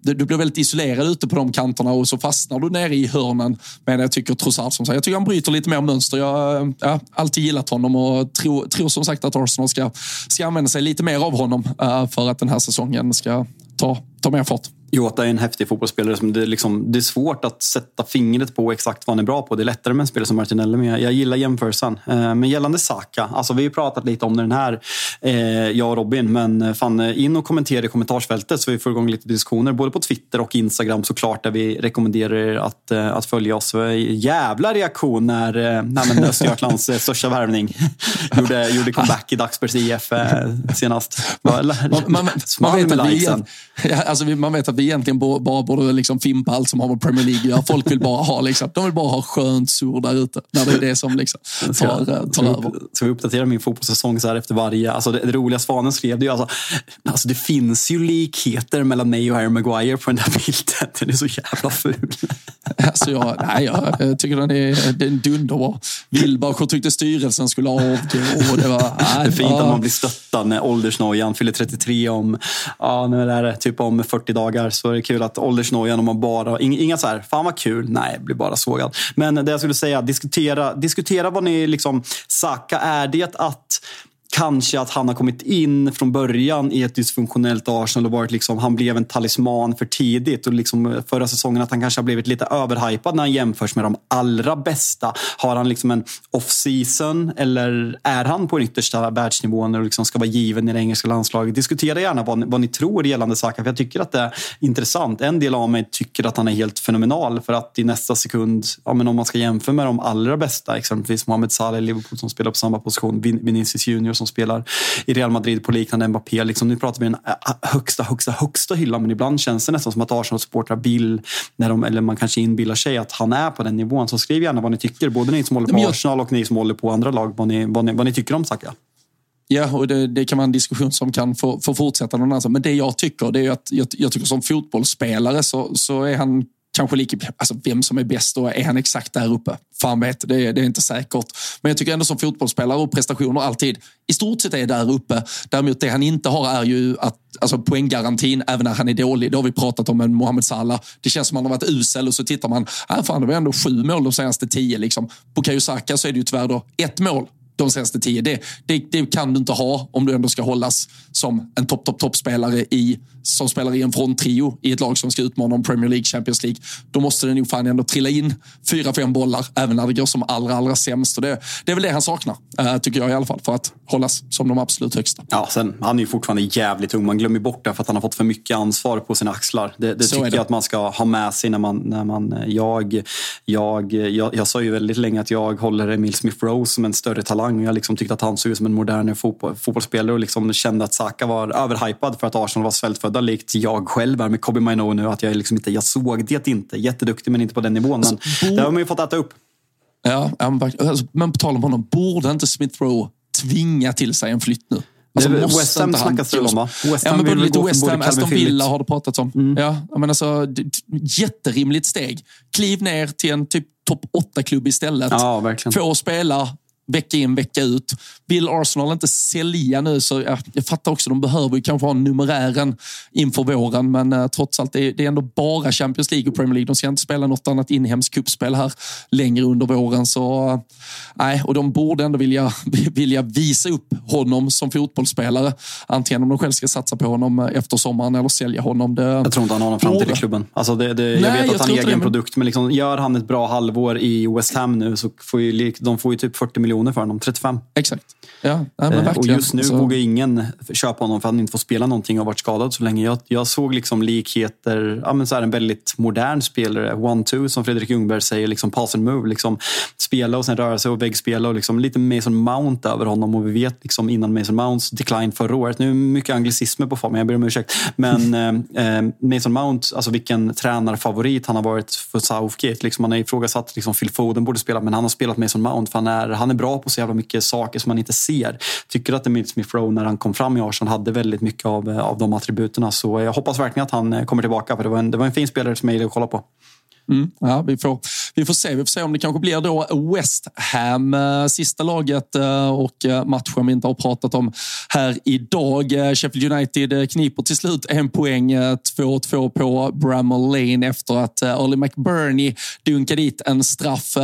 C: du blir väldigt isolerad ute på de kanterna och så fastnar du nere i hörnen. Men jag tycker Trossard som sagt, jag tycker han bryter lite mer mönster. Jag har ja, alltid gillat honom och tror, tror som sagt att Arsenal ska, ska använda sig lite mer av honom eh, för att den här säsongen ska ta, ta mer fart.
D: Jota är en häftig fotbollsspelare. Som det, liksom, det är svårt att sätta fingret på exakt vad han är bra på. Det är lättare med en spelare som Martinelli, men jag, jag gillar jämförelsen. Eh, men gällande Saka, alltså vi har pratat lite om den här, eh, jag och Robin. Men fan, eh, in och kommentera i kommentarsfältet så vi får igång lite diskussioner. Både på Twitter och Instagram såklart, där vi rekommenderar er att, att följa oss. Jävla reaktion när, när Östergötlands största värvning gjorde, gjorde comeback i Dagsbergs IF senast. Man, man, man,
C: man vet att vi, alltså, man vet att vi egentligen bara borde liksom fimpa allt som har med Premier League göra. Folk vill bara ha, liksom, de vill bara ha skönt sur där ute. När det är det som liksom tar, tar
D: ska,
C: över.
D: Ska vi uppdatera min fotbollssäsong så här efter varje? Alltså det, det roliga Svanen skrev det ju alltså, alltså det finns ju likheter mellan mig och Harry Maguire på den där bilden. Den är så jävla ful.
C: Alltså jag, nej, jag tycker den är, den är dunderbra. Wilbacher tyckte styrelsen skulle avgå. Och det, var,
D: nej, det är fint att man blir stöttad när åldersnojan fyller 33 om, ja, nu är det typ om 40 dagar. Så är det kul att åldersnojan, om man bara, inga så här, fan vad kul, nej, blir bara sågad. Men det jag skulle säga, diskutera, diskutera vad ni liksom, Saka, är det att Kanske att han har kommit in från början i ett dysfunktionellt Arsenal och varit liksom, han blev en talisman för tidigt. Och liksom eh, förra säsongen att han kanske har blivit lite överhypad när han jämförs med de allra bästa. Har han liksom en off-season eller är han på den yttersta världsnivån och liksom ska vara given i det engelska landslaget? Diskutera gärna vad ni, vad ni tror gällande Saka, för jag tycker att det är intressant. En del av mig tycker att han är helt fenomenal för att i nästa sekund, ja, men om man ska jämföra med de allra bästa, exempelvis Mohamed Salah i Liverpool som spelar på samma position, Vinicius Junior som spelar i Real Madrid på liknande Mbappé. Liksom, nu pratar vi en högsta, högsta, högsta hylla, men ibland känns det nästan som att Arsenal-supportrar vill, när de, eller man kanske inbillar sig att han är på den nivån. Så skriv gärna vad ni tycker, både ni som håller på jag... Arsenal och ni som håller på andra lag, vad ni, vad ni, vad ni tycker om Saka.
C: Ja, och det, det, kan vara en diskussion som kan få, få fortsätta någon annan. Men det jag tycker, det är att jag, jag tycker som fotbollsspelare så, så är han kanske lika, alltså vem som är bäst och är han exakt där uppe? Fan vet, det är, det är inte säkert. Men jag tycker ändå som fotbollsspelare och prestationer alltid i stort sett är där uppe. Däremot det han inte har är ju att, alltså poänggarantin även när han är dålig. Det har vi pratat om med Mohamed Salah. Det känns som att han har varit usel och så tittar man, äh, fan det var ändå sju mål de senaste tio. Liksom. På Kajusaka så är det ju tyvärr då ett mål de senaste tio. Det, det, det, kan du inte ha om du ändå ska hållas som en topp, topp, toppspelare i, som spelar i en fronttrio i ett lag som ska utmana om Premier League, Champions League. Då måste det nog fan ändå trilla in fyra, fem bollar även när det går som allra, allra sämst. Och det, det är väl det han saknar, äh, tycker jag i alla fall, för att hållas som de absolut högsta.
D: Ja, sen, han är ju fortfarande jävligt ung. Man glömmer bort det för att han har fått för mycket ansvar på sina axlar. Det, det tycker jag att man ska ha med sig när man... När man jag, jag, jag, jag sa ju väldigt länge att jag håller Emil Smith-Rowe som en större talang. Jag liksom tyckte att han såg ut som en modern fotboll, fotbollsspelare och liksom kände att Saka var överhypad för att Arsenal var svältfödda likt jag själv är med Kobe Maino nu. Att jag, liksom inte, jag såg det inte. Jätteduktig men inte på den nivån. Men alltså, det har man ju fått äta upp.
C: Ja, alltså, men på tal om honom, borde inte Smith Rowe tvinga till sig en flytt nu?
D: Alltså, West Ham snackas det om va?
C: West Ham ja, men lite West Ham, Aston Villa har det pratats om. Mm. Ja, men alltså, jätterimligt steg. Kliv ner till en typ topp 8-klubb istället.
D: Ja, verkligen.
C: Få spela vecka in, vecka ut. Vill Arsenal inte sälja nu så ja, jag fattar också, de behöver ju kanske ha numerären inför våren, men eh, trots allt, det är, det är ändå bara Champions League och Premier League. De ska inte spela något annat inhemskt kuppspel här längre under våren. Så, eh, nej, och de borde ändå vilja, vilja visa upp honom som fotbollsspelare. Antingen om de själv ska satsa på honom eh, efter sommaren eller sälja honom. Det,
D: jag tror inte han har någon framtid i klubben. Alltså det, det, jag vet att han är egen det, produkt, men liksom, gör han ett bra halvår i West Ham nu så får ju, de får ju typ 40 miljoner miljoner för honom. 35.
C: Exakt. Ja, ja
D: eh, och just nu så... vågar ingen köpa honom för att han inte får spela någonting och har varit skadad så länge. Jag, jag såg liksom likheter, ja, men så här en väldigt modern spelare, one-two som Fredrik Ljungberg säger, liksom pass and move. Liksom, spela och sen röra sig och väggspela och liksom lite Mason Mount över honom. Och vi vet liksom innan Mason Mounts decline förra året, nu är mycket anglicismer på formen, jag ber om ursäkt. Men eh, eh, Mason Mount, alltså vilken tränarfavorit han har varit för Southgate. Liksom, han har ifrågasatt liksom Phil Foden borde spela, men han har spelat Mason Mount för han är, han är bra på så jävla mycket saker som man inte ser. Tycker att Emil Smith Rowe när han kom fram i Arsenal hade väldigt mycket av, eh, av de attributerna. Så jag hoppas verkligen att han eh, kommer tillbaka för det var en, det var en fin spelare som jag gillade att kolla på.
C: Mm, ja, vi, får, vi får se. Vi får se om det kanske blir då West Ham, eh, sista laget eh, och eh, matchen vi inte har pratat om här idag. Sheffield United kniper till slut en poäng, 2-2 på Bramall Lane efter att Early McBurney dunkade dit en straff.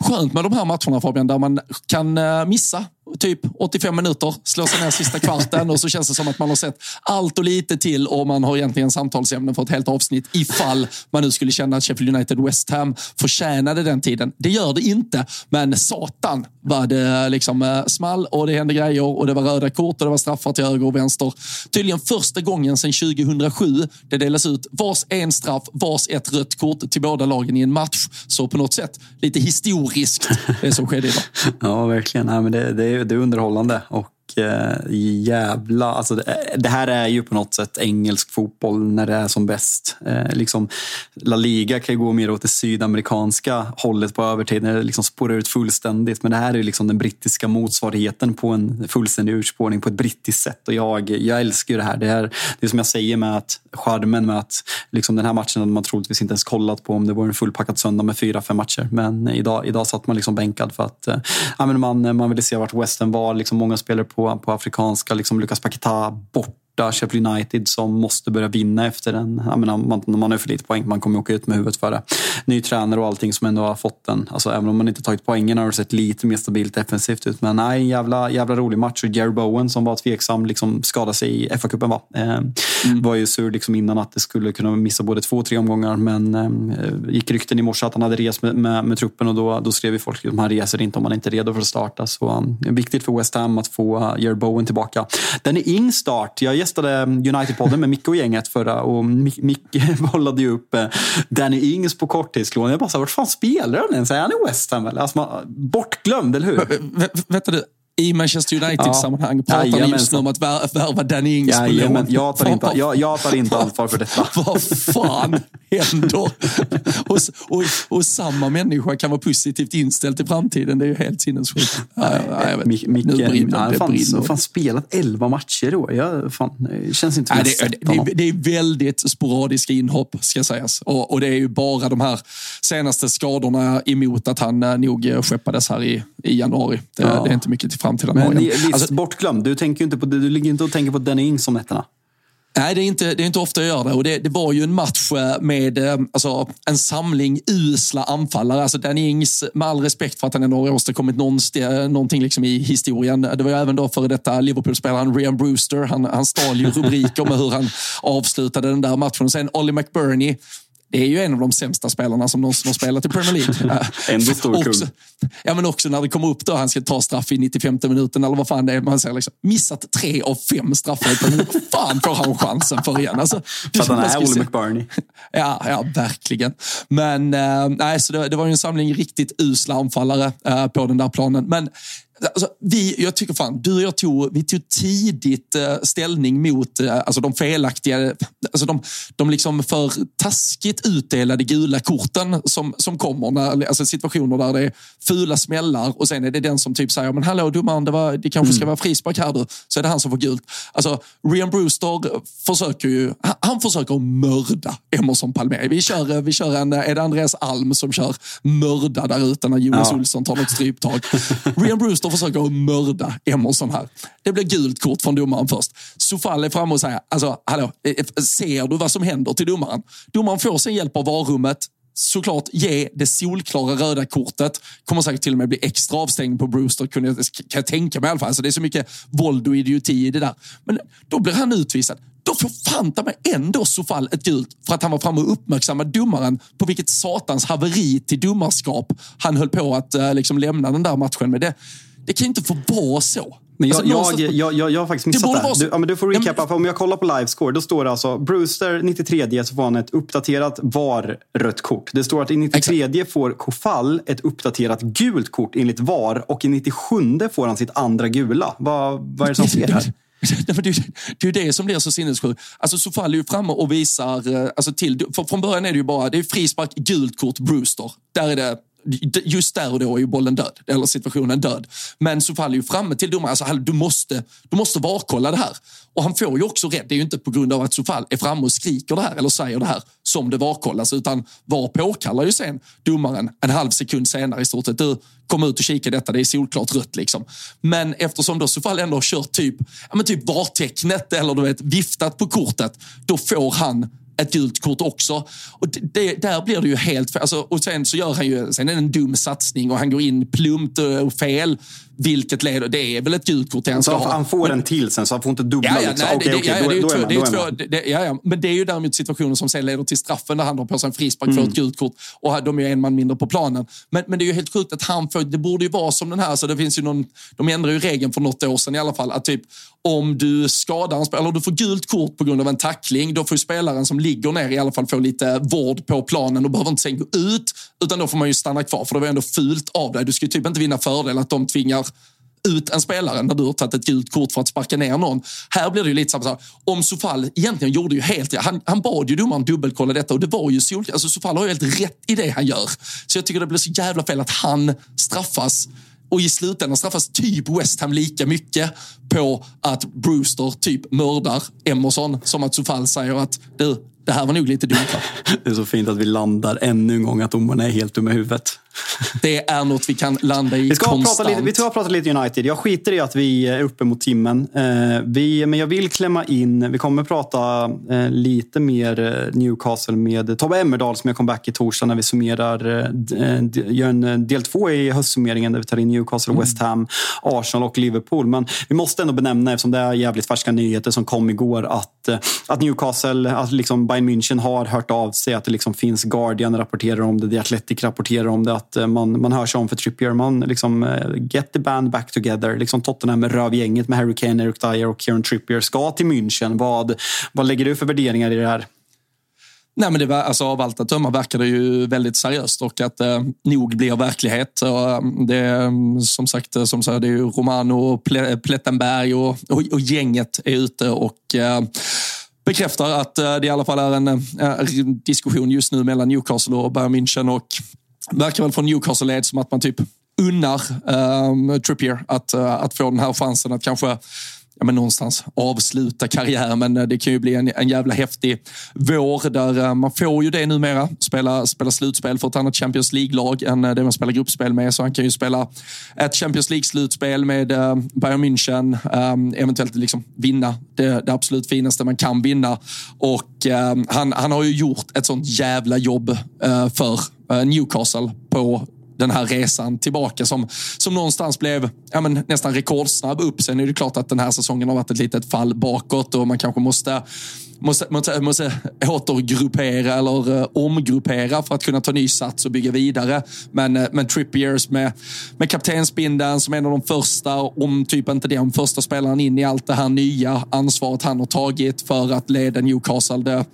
C: Skönt med de här matcherna Fabian, där man kan missa typ 85 minuter, slår sig ner sista kvarten och så känns det som att man har sett allt och lite till och man har egentligen samtalsämnen för ett helt avsnitt ifall man nu skulle känna att Sheffield United West Ham förtjänade den tiden. Det gör det inte, men satan vad det eh, liksom eh, small och det hände grejer och det var röda kort och det var straffar till höger och vänster. Tydligen första gången sedan 2007 det delas ut vars en straff, vars ett rött kort till båda lagen i en match. Så på något sätt lite historiskt det som skedde idag.
D: Ja, verkligen. Ja, men det, det, är, det är underhållande. Och Eh, jävla... Alltså det, det, här är ju på något sätt engelsk fotboll när det är som bäst. Eh, liksom, La Liga kan ju gå mer åt det sydamerikanska hållet på övertid när det liksom spårar ut fullständigt. Men det här är liksom den brittiska motsvarigheten på en fullständig urspårning på ett brittiskt sätt. Och jag, jag älskar ju det här. Det, är, det är som jag säger med att charmen med att liksom den här matchen hade man troligtvis inte ens kollat på om det var en fullpackad söndag med fyra, fem matcher. Men idag, idag satt man liksom bänkad för att eh, man, man ville se vart Western var. Liksom många spelare på, på afrikanska, liksom Lucas Paquetá bort borta Sheffield United som måste börja vinna efter en... Jag menar, man, man har för lite poäng, man kommer åka ut med huvudet för det. Ny tränare och allting som ändå har fått den. Alltså, även om man inte tagit poängen har det sett lite mer stabilt defensivt ut. Men nej, jävla, jävla rolig match. Och Jerry Bowen som var tveksam, liksom skadade sig i FA-cupen va? Eh, mm. Var ju sur liksom innan att det skulle kunna missa både två och tre omgångar. Men eh, gick rykten i morse att han hade rest med, med, med truppen och då, då skrev ju folk att han reser inte om han inte är redo för att starta. Så eh, viktigt för West Ham att få Jerry Bowen tillbaka. Den är ing start. Jag gästade United-podden med Micke och gänget förra och Micke bollade ju upp eh, Danny Ings på korttidslån. Jag bara, så, vart fan spelar han ens? Är han i West Ham? Alltså, man, bortglömd, eller hur?
C: Vänta du, i Manchester United-sammanhang ja. pratar ni just nu om att värva Danny Ings på lån.
D: Jag tar, inte, jag, jag tar inte ansvar för detta.
C: Vad fan händer? Och, och, och, samma människa kan vara positivt inställd till framtiden. Det är ju helt sinnessjukt.
D: Micke, har fan spelat elva matcher då. Jag, fan, det känns inte
C: Nej, det, det, det, det, är väldigt sporadiska inhopp, ska sägas. Och, och, det är ju bara de här senaste skadorna emot att han eh, nog skeppades här i, i januari. Det, ja. det är inte mycket till fram till
D: Men visst, alltså, bortglömd. Du, tänker inte på, du ligger inte och tänker på Danny Ings om nätterna?
C: Nej, det är, inte, det är inte ofta jag gör det. Och det, det var ju en match eh, med eh, alltså, en samling usla anfallare. Alltså Danny Ings, med all respekt för att han ändå har åstadkommit någonting liksom i historien. Det var ju även då före detta Liverpool-spelaren Ryan Brewster. Han, han stal ju rubriker med hur han avslutade den där matchen. Och sen Ollie McBurney det är ju en av de sämsta spelarna som någonsin har spelat i Premier League.
D: Ändå stor
C: också, ja, men också när det kommer upp då, han ska ta straff i 95 minuten eller vad fan det är. Man säger liksom, missat tre av fem straffar. Vad fan får han chansen för igen? Alltså,
D: för att han är Olle McBurney.
C: Ja, ja, verkligen. Men äh, nej, så det, det var ju en samling riktigt usla anfallare äh, på den där planen. Men Alltså, vi, jag tycker fan, du och jag tog, vi tog tidigt eh, ställning mot eh, alltså de felaktiga, alltså de, de liksom för taskigt utdelade gula korten som, som kommer. När, alltså situationer där det är fula smällar och sen är det den som typ säger men hallå domaren, det, var, det kanske ska mm. vara frispark här du. Så är det han som får gult. Alltså, Rian Brewster försöker ju, han, han försöker mörda Emerson Palmieri. Vi kör, vi kör en, är det Andreas Alm som kör mörda där ute när Jonas ja. Olsson tar något stryptag. Rian Brewster och försöker mörda Emerson här. Det blir gult kort från domaren först. Sofall är framme och säger, alltså, hallå, eh, eh, ser du vad som händer till domaren? Domaren får sin hjälp av varummet såklart ge det solklara röda kortet. Kommer säkert till och med bli extra avstängd på Brewster, kan jag, kan jag tänka mig i alla fall. Alltså det är så mycket våld och idioti i det där. Men då blir han utvisad. Då får fanta mig ändå Sofall ett gult för att han var framme och uppmärksammade domaren på vilket satans haveri till domarskap han höll på att eh, liksom lämna den där matchen med. Det, det kan ju inte få vara så.
D: Men jag, alltså, jag, jag, jag, jag, har faktiskt missat det. det. Du, ja, men du får recapa. För om jag kollar på livescore, då står det alltså Brewster 93 så får han ett uppdaterat VAR-rött kort. Det står att i 93 Exakt. får Kofall ett uppdaterat gult kort enligt VAR och i 97 får han sitt andra gula. Vad, vad är det som sker här?
C: det, är det som blir så sinnessjukt. Alltså Sofall är ju framme och visar, eh, alltså till, från början är det ju bara, det är frispark, gult kort, Brewster. Där är det just där och då är ju bollen död, eller situationen död. Men så faller ju framme till domaren, alltså, du måste, du måste varkolla det här. Och han får ju också rätt, det är ju inte på grund av att Sofall är framme och skriker det här eller säger det här som det varkollas, utan VAR påkallar ju sen domaren en halv sekund senare i stort sett. Du, kom ut och kika detta, det är solklart rött liksom. Men eftersom då Sofall ändå har kört typ, ja, men typ VAR-tecknet eller du vet, viftat på kortet, då får han ett gult kort också. Och det, där blir det ju helt fel. Alltså, och sen så gör han ju, sen är det en dum satsning och han går in plumpt och fel. Vilket leder, det är väl ett gult kort
D: han ska ha. Han får en till sen så han får inte dubbla. Ja, ja, nej.
C: Men det är ju däremot situationen som sen leder till straffen där han drar på sig en frispark mm. för ett gult kort. Och de är ju en man mindre på planen. Men, men det är ju helt sjukt att han får, det borde ju vara som den här, så det finns ju någon, de ändrade ju regeln för något år sedan i alla fall, att typ om du skadar en spelare, eller du får gult kort på grund av en tackling, då får spelaren som ligger ner i alla fall få lite vård på planen och behöver inte sen gå ut, utan då får man ju stanna kvar, för det var ändå fult av dig. Du ska ju typ inte vinna fördel att de tvingar ut en spelare när du har tagit ett gult kort för att sparka ner någon. Här blir det ju lite samma sak. Om Sofall egentligen gjorde ju helt han, han bad ju domaren dubbelkolla detta och det var ju solklart. Alltså Sofall har ju helt rätt i det han gör. Så jag tycker det blir så jävla fel att han straffas och i slutändan straffas typ West Ham lika mycket på att Brewster typ mördar Emerson som att Sofall säger att du, det här var nog lite dumt.
D: Det är så fint att vi landar ännu en gång att domarna är helt dumma i huvudet.
C: Det är något vi kan landa i
D: vi ska
C: konstant.
D: Prata lite, vi ska prata lite United. Jag skiter i att vi är uppe mot timmen. Eh, vi, men jag vill klämma in, vi kommer prata eh, lite mer eh, Newcastle med Tobbe Emmerdal som jag kom back i torsdag när vi summerar, gör en del två i höstsummeringen där vi tar in Newcastle, mm. West Ham, Arsenal och Liverpool. Men vi måste ändå benämna, eftersom det är jävligt färska nyheter som kom igår, att, att Newcastle, att liksom Bayern München har hört av sig, att det liksom finns Guardian rapporterar om det, The Athletic rapporterar om det, att eh, man, man hör sig om för Trippier. Man liksom, eh, get the band back together. Liksom Tottenham med rövgänget med Harry Kane, Eric Dyer och Kieran Trippier ska till München. Vad, vad lägger du för värderingar i det här?
C: Nej, men det var, alltså, av allt att döma verkar det ju väldigt seriöst och att eh, nog blir verklighet. Och, eh, det, mm, som sagt, som sagt, det är ju Romano, Plettenberg och, och, och gänget är ute och eh, bekräftar att eh, det i alla fall är en eh, diskussion just nu mellan Newcastle och Bayern München och verkar väl från Newcastle-led som att man typ unnar um, Trippier att, uh, att få den här chansen att kanske ja, men någonstans avsluta karriären. Men eh, det kan ju bli en, en jävla häftig vår där uh, man får ju det numera. Spela, spela slutspel för ett annat Champions League-lag än det man spelar gruppspel med. Så han kan ju spela ett Champions League-slutspel med uh, Bayern München. Um, eventuellt liksom vinna det, det, absolut finaste man kan vinna. Och uh, han, han har ju gjort ett sånt jävla jobb för Eh, Newcastle på den här resan tillbaka som, som någonstans blev ja, men, nästan rekordsnabb upp. Sen är det klart att den här säsongen har varit ett litet fall bakåt och man kanske måste måste, måste, måste återgruppera eller uh, omgruppera för att kunna ta ny sats och bygga vidare. Men, uh, men Trippiers med, med kaptensbindeln som en av de första, om typ inte den första spelaren in i allt det här nya ansvaret han har tagit för att leda Newcastle. Det,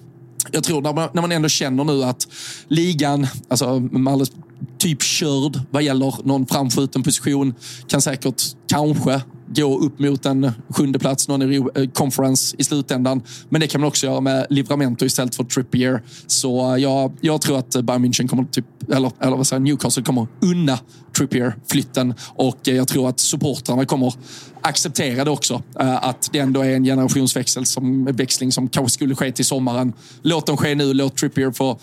C: jag tror när man, när man ändå känner nu att ligan, alltså med alldeles typ körd vad gäller någon framskjuten position. Kan säkert, kanske, gå upp mot en sjunde plats, någon i eh, conference i slutändan. Men det kan man också göra med Livramento istället för Trippier. Så eh, jag, jag tror att Bayern München kommer, typ, eller, eller vad säger Newcastle kommer unna Trippier-flytten och eh, jag tror att supportrarna kommer acceptera det också. Att det ändå är en generationsväxling som, växling som kanske skulle ske till sommaren. Låt dem ske nu, låt Trippier få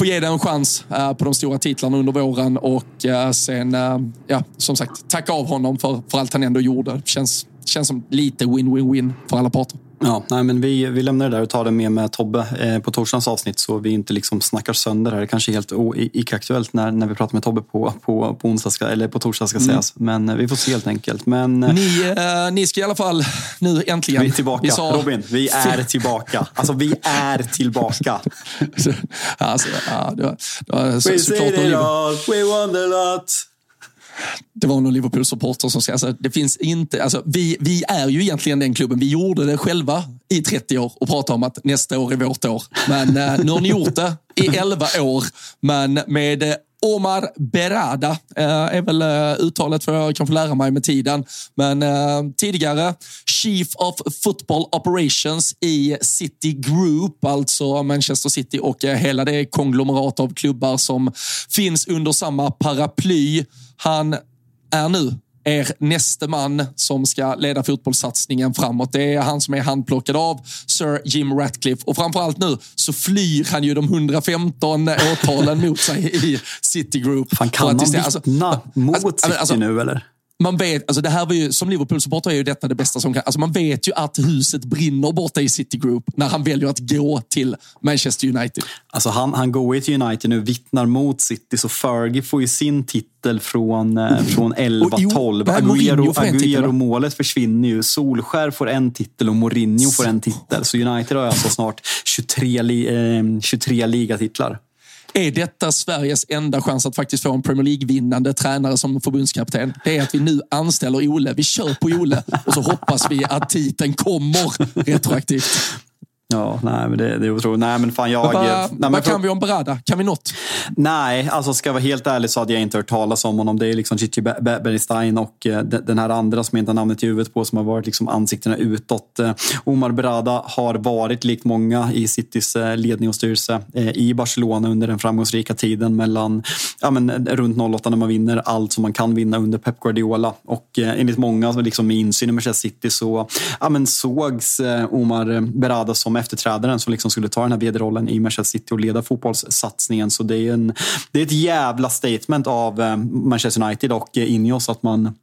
C: få ge det en chans eh, på de stora titlarna under våren och eh, sen, eh, ja, som sagt, tacka av honom för, för allt han ändå gjorde. Känns, känns som lite win-win-win för alla parter.
D: Ja, nej, men vi, vi lämnar det där och tar det med med Tobbe eh, på torsdagens avsnitt så vi inte liksom snackar sönder här. Det kanske är helt icke-aktuellt när, när vi pratar med Tobbe på, på, på, onsdag ska, eller på torsdag ska mm. sägas. Men eh, vi får se helt enkelt. Men,
C: eh, ni, eh, ni ska i alla fall nu äntligen...
D: Vi är tillbaka. Vi sa... Robin, vi är tillbaka. Alltså vi är tillbaka.
C: alltså, ja, det var, det var
D: så, We såklart... It all, we won a lot
C: det var någon Liverpool-supporter som sa alltså, det finns inte, alltså, vi, vi är ju egentligen den klubben. Vi gjorde det själva i 30 år och pratade om att nästa år är vårt år. Men eh, nu har ni gjort det i 11 år. Men med eh, Omar Berada eh, är väl eh, uttalet för jag kanske lära mig med tiden. Men eh, tidigare Chief of Football Operations i City Group, alltså Manchester City och eh, hela det konglomerat av klubbar som finns under samma paraply. Han är nu er näste man som ska leda fotbollssatsningen framåt. Det är han som är handplockad av Sir Jim Ratcliffe och framförallt nu så flyr han ju de 115 åtalen mot sig i City Group.
D: Fan, kan han vittna alltså, mot alltså, City alltså, nu eller?
C: Man vet, alltså det här var ju, som Liverpool-supporter är ju detta det bästa som kan. Alltså man vet ju att huset brinner borta i City Group när han väljer att gå till Manchester United.
D: Alltså han, han går ju till United nu, vittnar mot City, så Fergie får ju sin titel från, mm. från 11-12. Agüero, Agüero målet försvinner ju. Solskär får en titel och Mourinho får en titel. Så United har alltså snart 23, eh, 23 ligatitlar.
C: Är detta Sveriges enda chans att faktiskt få en Premier League-vinnande tränare som förbundskapten? Det är att vi nu anställer Ole. Vi kör på Ole och så hoppas vi att titeln kommer retroaktivt.
D: Ja, nej, men det, det är otroligt. Nej, men fan jag...
C: Vad,
D: nej, men
C: vad
D: för-
C: kan vi om Berada? Kan vi något?
D: Nej, alltså ska jag vara helt ärlig så hade jag inte hört talas om honom. Det är liksom Chichi Be- Be- Bergstein och eh, de- den här andra som jag inte har namnet i huvudet på som har varit liksom ansiktena utåt. Eh, Omar Berada har varit, likt många i Citys eh, ledning och styrelse, i Barcelona under den framgångsrika tiden mellan ja, men, runt 08 när man vinner allt som man kan vinna under Pep Guardiola. Och enligt många liksom, med insyn i Manchester City så ja, men, sågs Omar Berada som efterträdaren som liksom skulle ta den här vd-rollen i Manchester City och leda fotbollssatsningen. Så det är, en, det är ett jävla statement av eh, Manchester United och eh, Ineos att man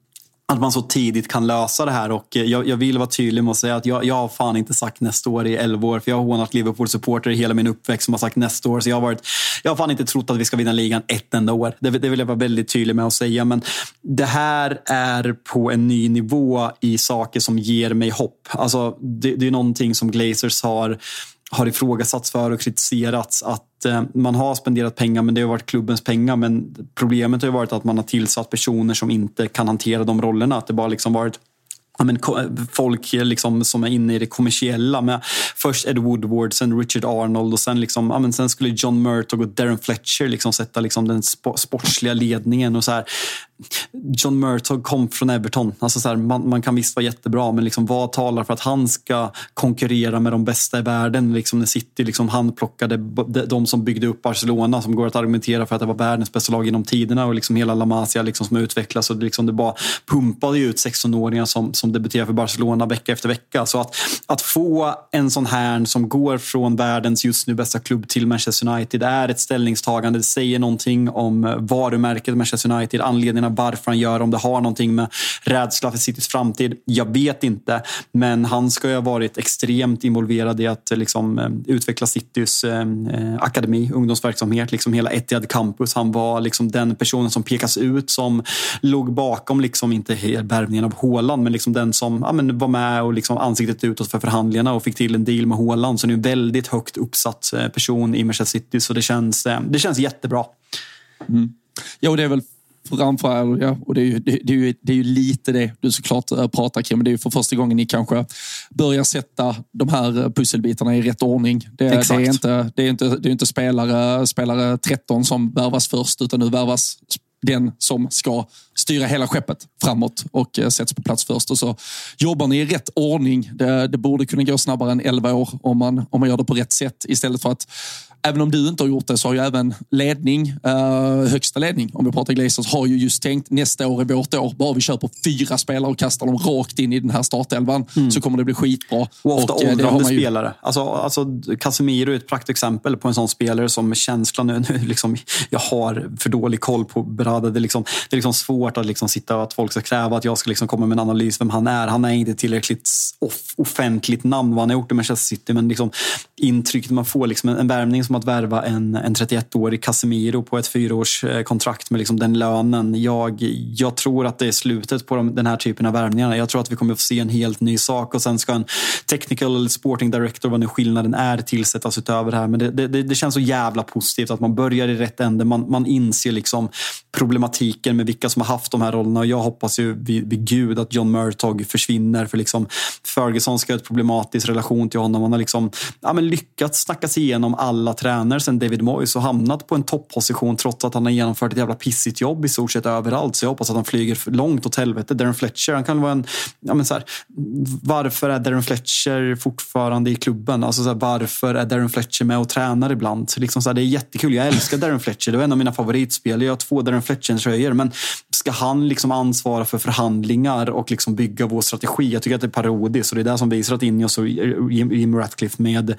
D: att man så tidigt kan lösa det här och eh, jag, jag vill vara tydlig med att säga att jag, jag har fan inte sagt nästa år i 11 år för jag har hånat Liverpool-supporter i hela min uppväxt som har sagt nästa år. Så jag har, varit, jag har fan inte trott att vi ska vinna ligan ett enda år. Det, det vill jag vara väldigt tydlig med att säga. Men det här är på en ny nivå i saker som ger mig hopp. Alltså, det, det är någonting som Glazers har har ifrågasatts för och kritiserats att eh, man har spenderat pengar men det har varit klubbens pengar. Men problemet har varit att man har tillsatt personer som inte kan hantera de rollerna. Att det bara liksom varit ja, men, folk liksom, som är inne i det kommersiella. Med först Ed Woodward, sen Richard Arnold och sen, liksom, ja, men sen skulle John Murtog och Darren Fletcher liksom sätta liksom, den sportsliga ledningen. Och så här. John Murtog kom från Everton. Alltså så här, man, man kan visst vara jättebra, men liksom, vad talar för att han ska konkurrera med de bästa i världen? Liksom, när City liksom, handplockade de, som byggde upp Barcelona, som går att argumentera för att det var världens bästa lag genom tiderna och liksom hela La Masia liksom, som utvecklats. Och liksom, det bara pumpade ut 16-åringar som, som debuterar för Barcelona vecka efter vecka. Så att, att få en sån här som går från världens just nu bästa klubb till Manchester United är ett ställningstagande. Det säger någonting om varumärket Manchester United, anledningarna varför han gör om det har någonting med rädsla för Citys framtid. Jag vet inte, men han ska ju ha varit extremt involverad i att liksom, eh, utveckla Citys eh, eh, akademi, ungdomsverksamhet, liksom hela Etihad Campus. Han var liksom den personen som pekas ut som låg bakom, liksom, inte värvningen av Håland, men liksom den som ja, men var med och liksom ansiktet utåt för förhandlingarna och fick till en deal med Håland. Så nu är en väldigt högt uppsatt eh, person i Manchester City, så det känns, det känns jättebra. Mm.
C: Ja, och det är väl framför ja, och det är, ju, det, det, är ju, det är ju lite det du såklart eh, pratar kring, men det är ju för första gången ni kanske börjar sätta de här eh, pusselbitarna i rätt ordning. Det, det är inte, det är inte, det är inte spelare, spelare 13 som värvas först, utan nu värvas den som ska styra hela skeppet framåt och eh, sätts på plats först. Och så jobbar ni i rätt ordning. Det, det borde kunna gå snabbare än 11 år om man, om man gör det på rätt sätt istället för att Även om du inte har gjort det så har ju även ledning, eh, högsta ledning, om vi pratar Glazers, har ju just tänkt nästa år är vårt år. Bara vi köper fyra spelare och kastar dem rakt in i den här startelvan så kommer det bli skitbra.
D: Mm. Och ofta
C: eh, har
D: åldrande
C: man ju-
D: spelare. Alltså, alltså, Casemiro är ett praktexempel på en sån spelare som med känslan nu, nu liksom, jag har för dålig koll på Berada. Det är liksom, det är liksom svårt att liksom sitta och att folk ska kräva att jag ska liksom komma med en analys vem han är. Han är inte tillräckligt off, offentligt namn vad han har gjort i Manchester City. Men liksom, intrycket man får, liksom, en, en värvning som att värva en, en 31-årig Casemiro på ett fyraårskontrakt med liksom den lönen. Jag, jag tror att det är slutet på de, den här typen av värvningar. Jag tror att vi kommer att få se en helt ny sak och sen ska en technical eller sporting director, vad nu skillnaden är, tillsättas utöver det här. Men det, det, det känns så jävla positivt att man börjar i rätt ände. Man, man inser liksom problematiken med vilka som har haft de här rollerna och jag hoppas ju vid, vid gud att John Murtog försvinner för liksom Ferguson ska ha ett problematisk relation till honom. Han har liksom, ja, men lyckats snacka sig igenom alla tränare sen David Moyes och hamnat på en topposition trots att han har genomfört ett jävla pissigt jobb i stort sett överallt. Så jag hoppas att han flyger långt åt helvete. Darren Fletcher, han kan vara en... Ja, men så här, varför är Darren Fletcher fortfarande i klubben? Alltså så här, varför är Darren Fletcher med och tränar ibland? Liksom så här, det är jättekul. Jag älskar Darren Fletcher. Det var en av mina favoritspel. Jag har två Darren Fletcher-tröjor. Men ska han liksom ansvara för förhandlingar och liksom bygga vår strategi? Jag tycker att det är parodiskt. Och det är det som visar att Ineos och Jim Ratcliffe med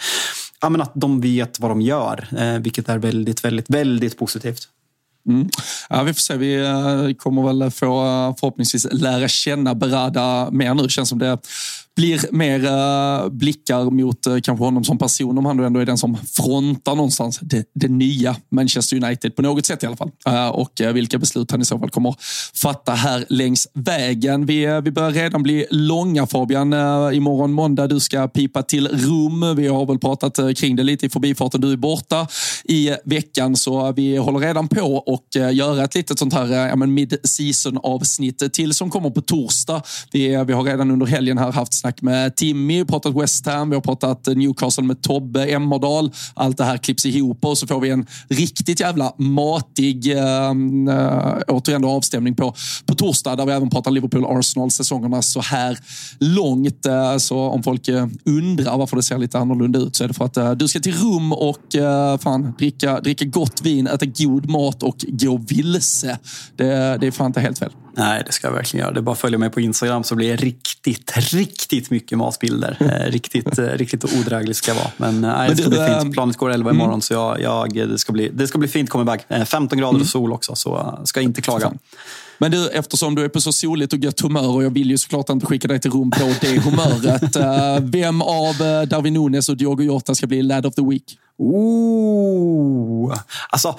D: ja, men att de vet vad de gör. Eh, vilket är väldigt, väldigt, väldigt positivt.
C: Mm. Ja, vi får se. Vi eh, kommer väl få eh, förhoppningsvis lära känna Berada mer nu. Känns som det blir mer eh, blickar mot eh, kanske honom som person om han då ändå är den som frontar någonstans det, det nya Manchester United på något sätt i alla fall. Eh, och vilka beslut han i så fall kommer fatta här längs vägen. Vi, vi börjar redan bli långa Fabian. Imorgon måndag du ska pipa till Rom. Vi har väl pratat kring det lite i förbifarten. Du är borta i veckan så vi håller redan på och göra ett litet sånt här ja, mid-season avsnitt till som kommer på torsdag. Vi, vi har redan under helgen här haft snack med Timmy, vi har pratat West Ham, vi har pratat Newcastle med Tobbe Emmerdal. Allt det här klipps ihop och så får vi en riktigt jävla matig äh, återigen då, avstämning på, på torsdag där vi även pratar Liverpool-Arsenal säsongerna så här långt. Äh, så om folk äh, undrar varför det ser lite annorlunda ut så är det för att äh, du ska till rum och äh, fan, dricka, dricka gott vin, äta god mat och gå vilse. Det, det är fan inte helt fel.
D: Nej, det ska jag verkligen göra. Det är bara att följa mig på Instagram så blir jag riktigt, riktigt mycket. Eh, riktigt, eh, riktigt odrägligt ska jag vara. Men, eh, nej, det ska bli fint. Ehm, Planet går 11 imorgon mm. så jag, jag, det, ska bli, det ska bli fint comeback. 15 grader och mm. sol också, så ska inte klaga.
C: Men du, eftersom du är på så soligt och gött humör och jag vill ju såklart inte skicka dig till rum på det humöret. vem av Darwin Nunes och Diogo Jota ska bli Lad of the Week?
D: Oh. Alltså,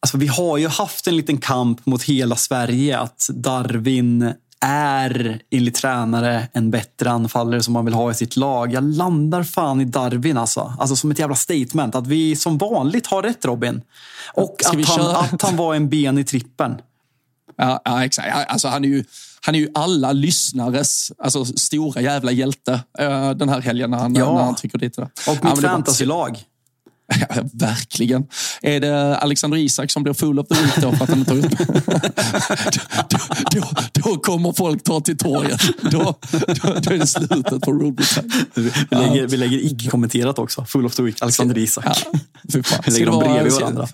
D: alltså, vi har ju haft en liten kamp mot hela Sverige att Darwin är enligt tränare en bättre anfallare som man vill ha i sitt lag. Jag landar fan i Darwin alltså. Alltså som ett jävla statement. Att vi som vanligt har rätt Robin. Och att han, att han var en ben i trippen.
C: Ja, ja exakt. Alltså, han är ju han är ju alla lyssnares alltså, stora jävla hjälte uh, den här helgen när han, ja. när han trycker dit det.
D: Och mitt ja, fantasylag.
C: Ja, verkligen. Är det Alexander Isak som blir full of the week då för att han har gjort då, då, då, kommer folk ta till torget. Då, då, då är det slutet på Rule
D: vi, lägger, vi lägger icke-kommenterat också. Full of the week, Alexander Isak. Ja, vi lägger dem bredvid varandra.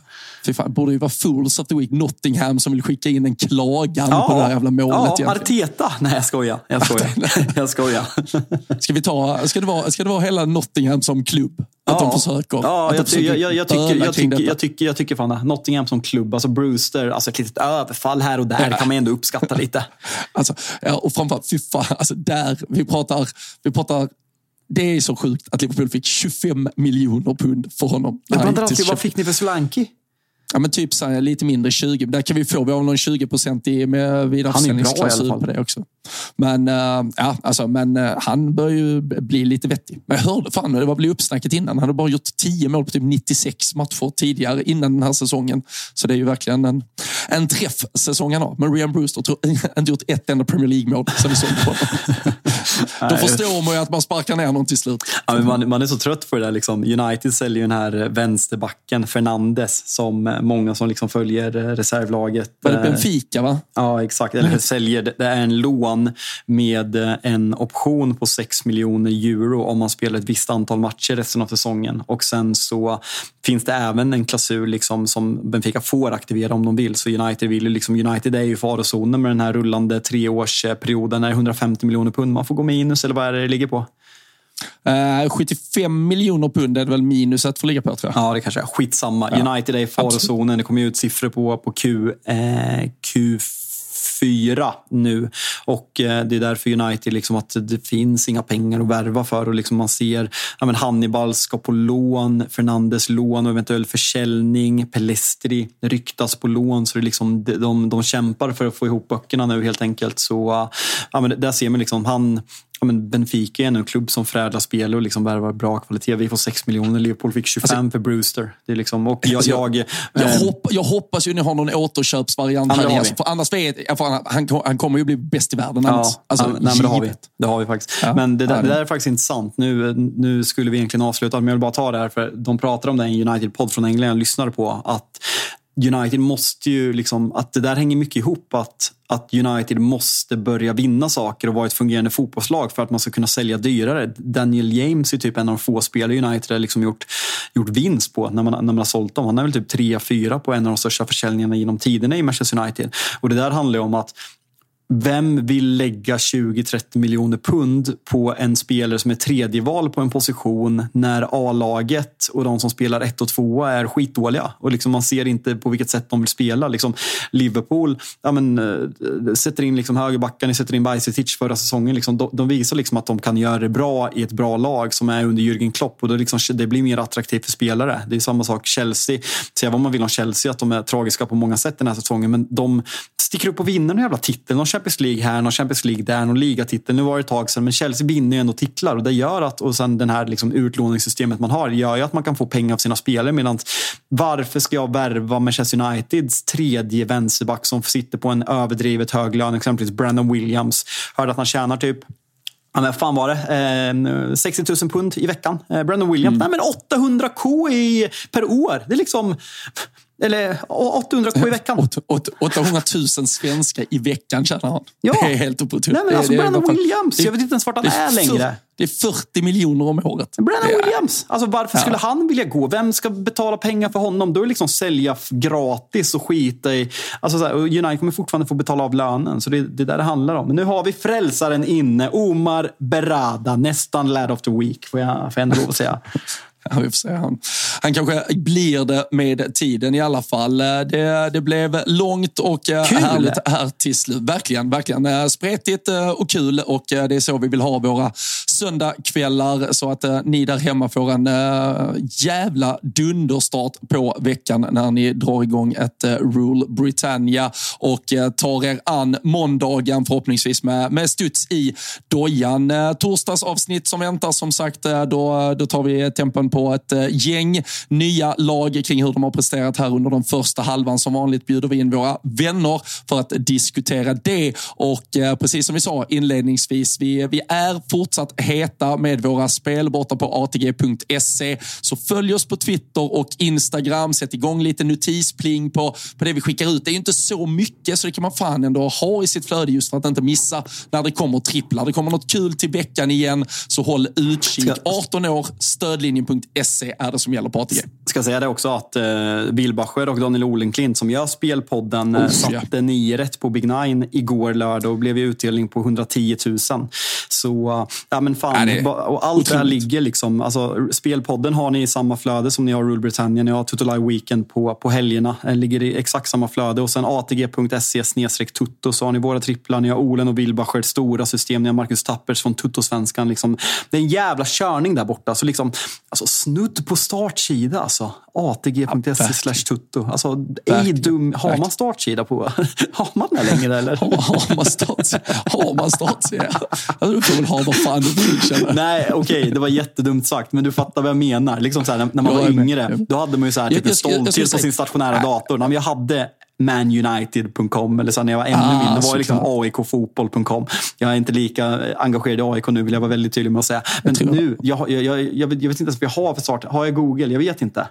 C: Fan, borde ju vara Fools of the Week Nottingham som vill skicka in en klagan ja, på det här jävla målet.
D: Ja, Arteta. Nej, jag skojar. Jag skojar. jag skojar.
C: ska, vi ta, ska, det vara, ska det vara hela Nottingham som klubb? Att ja, de försöker?
D: Ja, jag, ty jag, jag, jag, tycker, jag, tycker, jag, tycker, jag tycker fan det. Nottingham som klubb, alltså Brewster, alltså ett litet överfall här och där ja. kan man ändå uppskatta lite.
C: alltså, ja, och framförallt, fy fan, alltså där, vi pratar, vi pratar det är så sjukt att Liverpool fick 25 miljoner pund för honom.
D: vad fick ni för Slanky?
C: Ja, men typ så här, lite mindre 20. Där kan vi få, vi har någon 20 procent med vidareförsäljningsklausul på det också. Men, uh, ja, alltså, men uh, han bör ju bli lite vettig. Men jag hörde fan, det var bli uppsnacket innan. Han hade bara gjort 10 mål på typ 96 matcher tidigare innan den här säsongen. Så det är ju verkligen en, en träff säsong han har. Men Rian Brewster tror inte gjort ett enda Premier League-mål sen vi såg på Då förstår man ju att man sparkar ner någon till slut.
D: Ja, man, man, är så trött på det där. Liksom. United säljer ju den här vänsterbacken Fernandes som många som liksom följer reservlaget.
C: Var det Benfica va?
D: Ja, exakt. Eller säljer. Det är en lån med en option på 6 miljoner euro om man spelar ett visst antal matcher resten av säsongen. Och sen så finns det även en klausul liksom som Benfica får aktivera om de vill. Så United vill ju liksom, United är ju i farozonen med den här rullande treårsperioden. Är det 150 miljoner pund man får gå minus eller vad är det det ligger på?
C: Uh, eh, 75 miljoner pund är det väl minus att få ligga på tror
D: jag. Ja, det kanske är. Skitsamma. Ja. United är i farozonen. Det kommer ut siffror på, på Q, eh, Q fyra nu. Och eh, det är därför United, liksom att det finns inga pengar att värva för. Och liksom man ser ja, men Hannibal ska på lån, Fernandes lån och eventuell försäljning. Pelestri ryktas på lån. Så det liksom, de, de, de kämpar för att få ihop böckerna nu helt enkelt. Så ja, men där ser man liksom, han ja, men Benfica är en klubb som förädlar spel och liksom värvar bra kvalitet. Vi får 6 miljoner, Liverpool fick 25 alltså, för Brewster. Det är liksom, och jag,
C: alltså,
D: jag,
C: jag, äh, hopp, jag, hoppas ju ni har någon återköpsvariant här. Alltså, för annars vet för han, han, han kommer ju bli bäst i världen. Ja, alltså, nej,
D: men det, har vi. det har vi faktiskt. Ja, men det, där, det där är faktiskt intressant. Nu, nu skulle vi egentligen avsluta, men jag vill bara ta det här. För de pratar om det i en United-podd från England jag lyssnade på. Att United måste ju liksom, att det där hänger mycket ihop. Att, att United måste börja vinna saker och vara ett fungerande fotbollslag för att man ska kunna sälja dyrare. Daniel James är typ en av de få spelare United har liksom gjort, gjort vinst på när man, när man har sålt dem. Han är väl typ 3-4 på en av de största försäljningarna genom tiderna i Manchester United. Och det där handlar ju om att vem vill lägga 20-30 miljoner pund på en spelare som är tredje val på en position när A-laget och de som spelar ett och tvåa är skitdåliga? Och liksom man ser inte på vilket sätt de vill spela. Liksom Liverpool ja men, eh, sätter in liksom högerbackar, ni sätter in Bajsetic förra säsongen. Liksom, de, de, visar liksom att de kan göra det bra i ett bra lag som är under Jürgen Klopp. Och då liksom, det blir mer attraktivt för spelare. Det är samma sak Chelsea. Säga vad man vill om Chelsea, att de är tragiska på många sätt den här säsongen. Men de sticker upp och vinner den jävla titel. De Champions League här, någon Champions League där, någon ligatitel. Nu var det ett tag sedan, men Chelsea vinner ju ändå titlar och det gör att, och sen den här liksom utlåningssystemet man har, gör ju att man kan få pengar av sina spelare. Medan varför ska jag värva Manchester Uniteds tredje vänsterback som sitter på en överdrivet hög lön, exempelvis Brandon Williams. Hörde att han tjänar typ Ja, men fan var det? Eh, 60 000 pund i veckan. Eh, Brandon Williams, mm. nej men 800 k i, per år. Det är liksom... Eller 800 k i veckan.
C: 800 000 svenska i veckan tjänar han.
D: Ja.
C: Det är helt otroligt.
D: Nej, men alltså Brandon Williams, jag vet inte ens vart han är, är längre.
C: Det är 40 miljoner om året.
D: Brandon Williams, alltså varför ja. skulle han vilja gå? Vem ska betala pengar för honom? Då är det liksom sälja gratis och skita i... Alltså så här, United kommer fortfarande få betala av lönen, så det är det där det handlar om. Men nu har vi frälsaren inne, Omar Berada, nästan lad of the week, får jag, får jag ändå lov att säga.
C: Ja, vi får se. Han, han kanske blir det med tiden i alla fall. Det, det blev långt och eh, kul. härligt här till slut. Verkligen, verkligen. Eh, spretigt eh, och kul och det är så vi vill ha våra söndagkvällar så att ni där hemma får en jävla dunderstart på veckan när ni drar igång ett Rule Britannia och tar er an måndagen förhoppningsvis med, med studs i dojan. Torsdagsavsnitt som väntar som sagt, då, då tar vi tempen på ett eh, gäng nya lag kring hur de har presterat här under den första halvan. Som vanligt bjuder vi in våra vänner för att diskutera det. Och eh, precis som vi sa inledningsvis, vi, vi är fortsatt heta med våra spel borta på atg.se. Så följ oss på Twitter och Instagram. Sätt igång lite notispling på, på det vi skickar ut. Det är inte så mycket, så det kan man fan ändå ha i sitt flöde just för att inte missa när det kommer tripplar. Det kommer något kul till veckan igen, så håll utkik. 18 år, stödlinjen.se SE är det som gäller på ATG.
D: Ska säga det också att eh, Wilbacher och Daniel Olenklint som gör Spelpodden oh, satte ja. nio rätt på Big Nine igår lördag och blev utdelning på 110 000. Så, ja men fan. Ja, och allt det här ligger liksom. Alltså, Spelpodden har ni i samma flöde som ni har Rule Britannia. Ni har Tutolaj Weekend på, på helgerna. Det ligger i exakt samma flöde. Och sen atg.se snedstreck tutto så har ni våra tripplar. Ni har Olen och Wilbacher, stora system. Ni har Marcus Tappers från Tuttosvenskan. Liksom. Det är en jävla körning där borta. Så liksom, alltså, snudd på startsida alltså. ATG.se slash tutto. Alltså, ej dum. Har man startsida på? har man det längre eller?
C: har man startsida? Har man startsida? Du får väl ha vad fan du vill
D: Nej, okej, okay, det var jättedumt sagt. Men du fattar vad jag menar. Liksom så här, när, man var yngre, då hade man ju så här, typ, en stolthet på sin stationära dator. Jag hade manunited.com eller så när jag var ännu ah, mindre. Det var liksom aikfotboll.com. Jag är inte lika engagerad i AIK nu vill jag vara väldigt tydlig med att säga. Men jag nu, jag, jag, jag, jag, vet inte ens vad jag har för start. Har jag Google? Jag vet inte.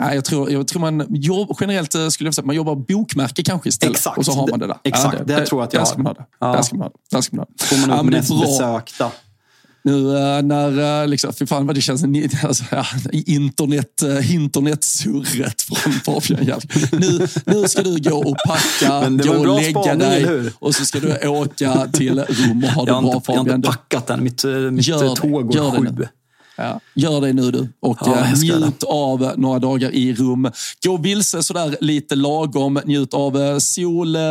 C: Nej, jag, tror, jag tror man jobb, generellt eh, skulle jag säga man jobbar bokmärke kanske istället.
D: Exakt.
C: Och så har man det där.
D: Exakt, ja, det, det, tror jag att jag har. Där ska man ha det. Ja. Där ska man ha det. Där ska man ha det. Får man ja, mest besökta.
C: Nu eh, när, eh, liksom, fy fan vad det känns, alltså, ja, internet, eh, internetsurret från Fabian Hjalk. Nu, nu ska du gå och packa, gå och lägga spaning, dig och så ska du åka till rum och ha det bra Fabian.
D: Jag har inte packat än, mitt, mitt gör tåg går sju.
C: Ja, gör det nu du och ja, njut av några dagar i rum. Gå vilse sådär lite lagom. Njut av eh, sol, eh,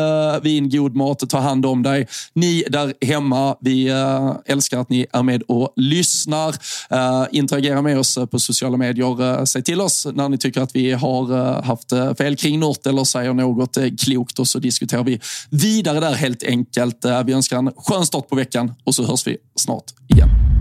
C: vin, god mat. Ta hand om dig. Ni där hemma, vi eh, älskar att ni är med och lyssnar. Interagera med oss på sociala medier. Säg till oss när ni tycker att vi har haft fel kring något eller säger något klokt och så diskuterar vi vidare där helt enkelt. Vi önskar en skön start på veckan och så hörs vi snart igen.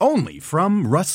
E: only from Rust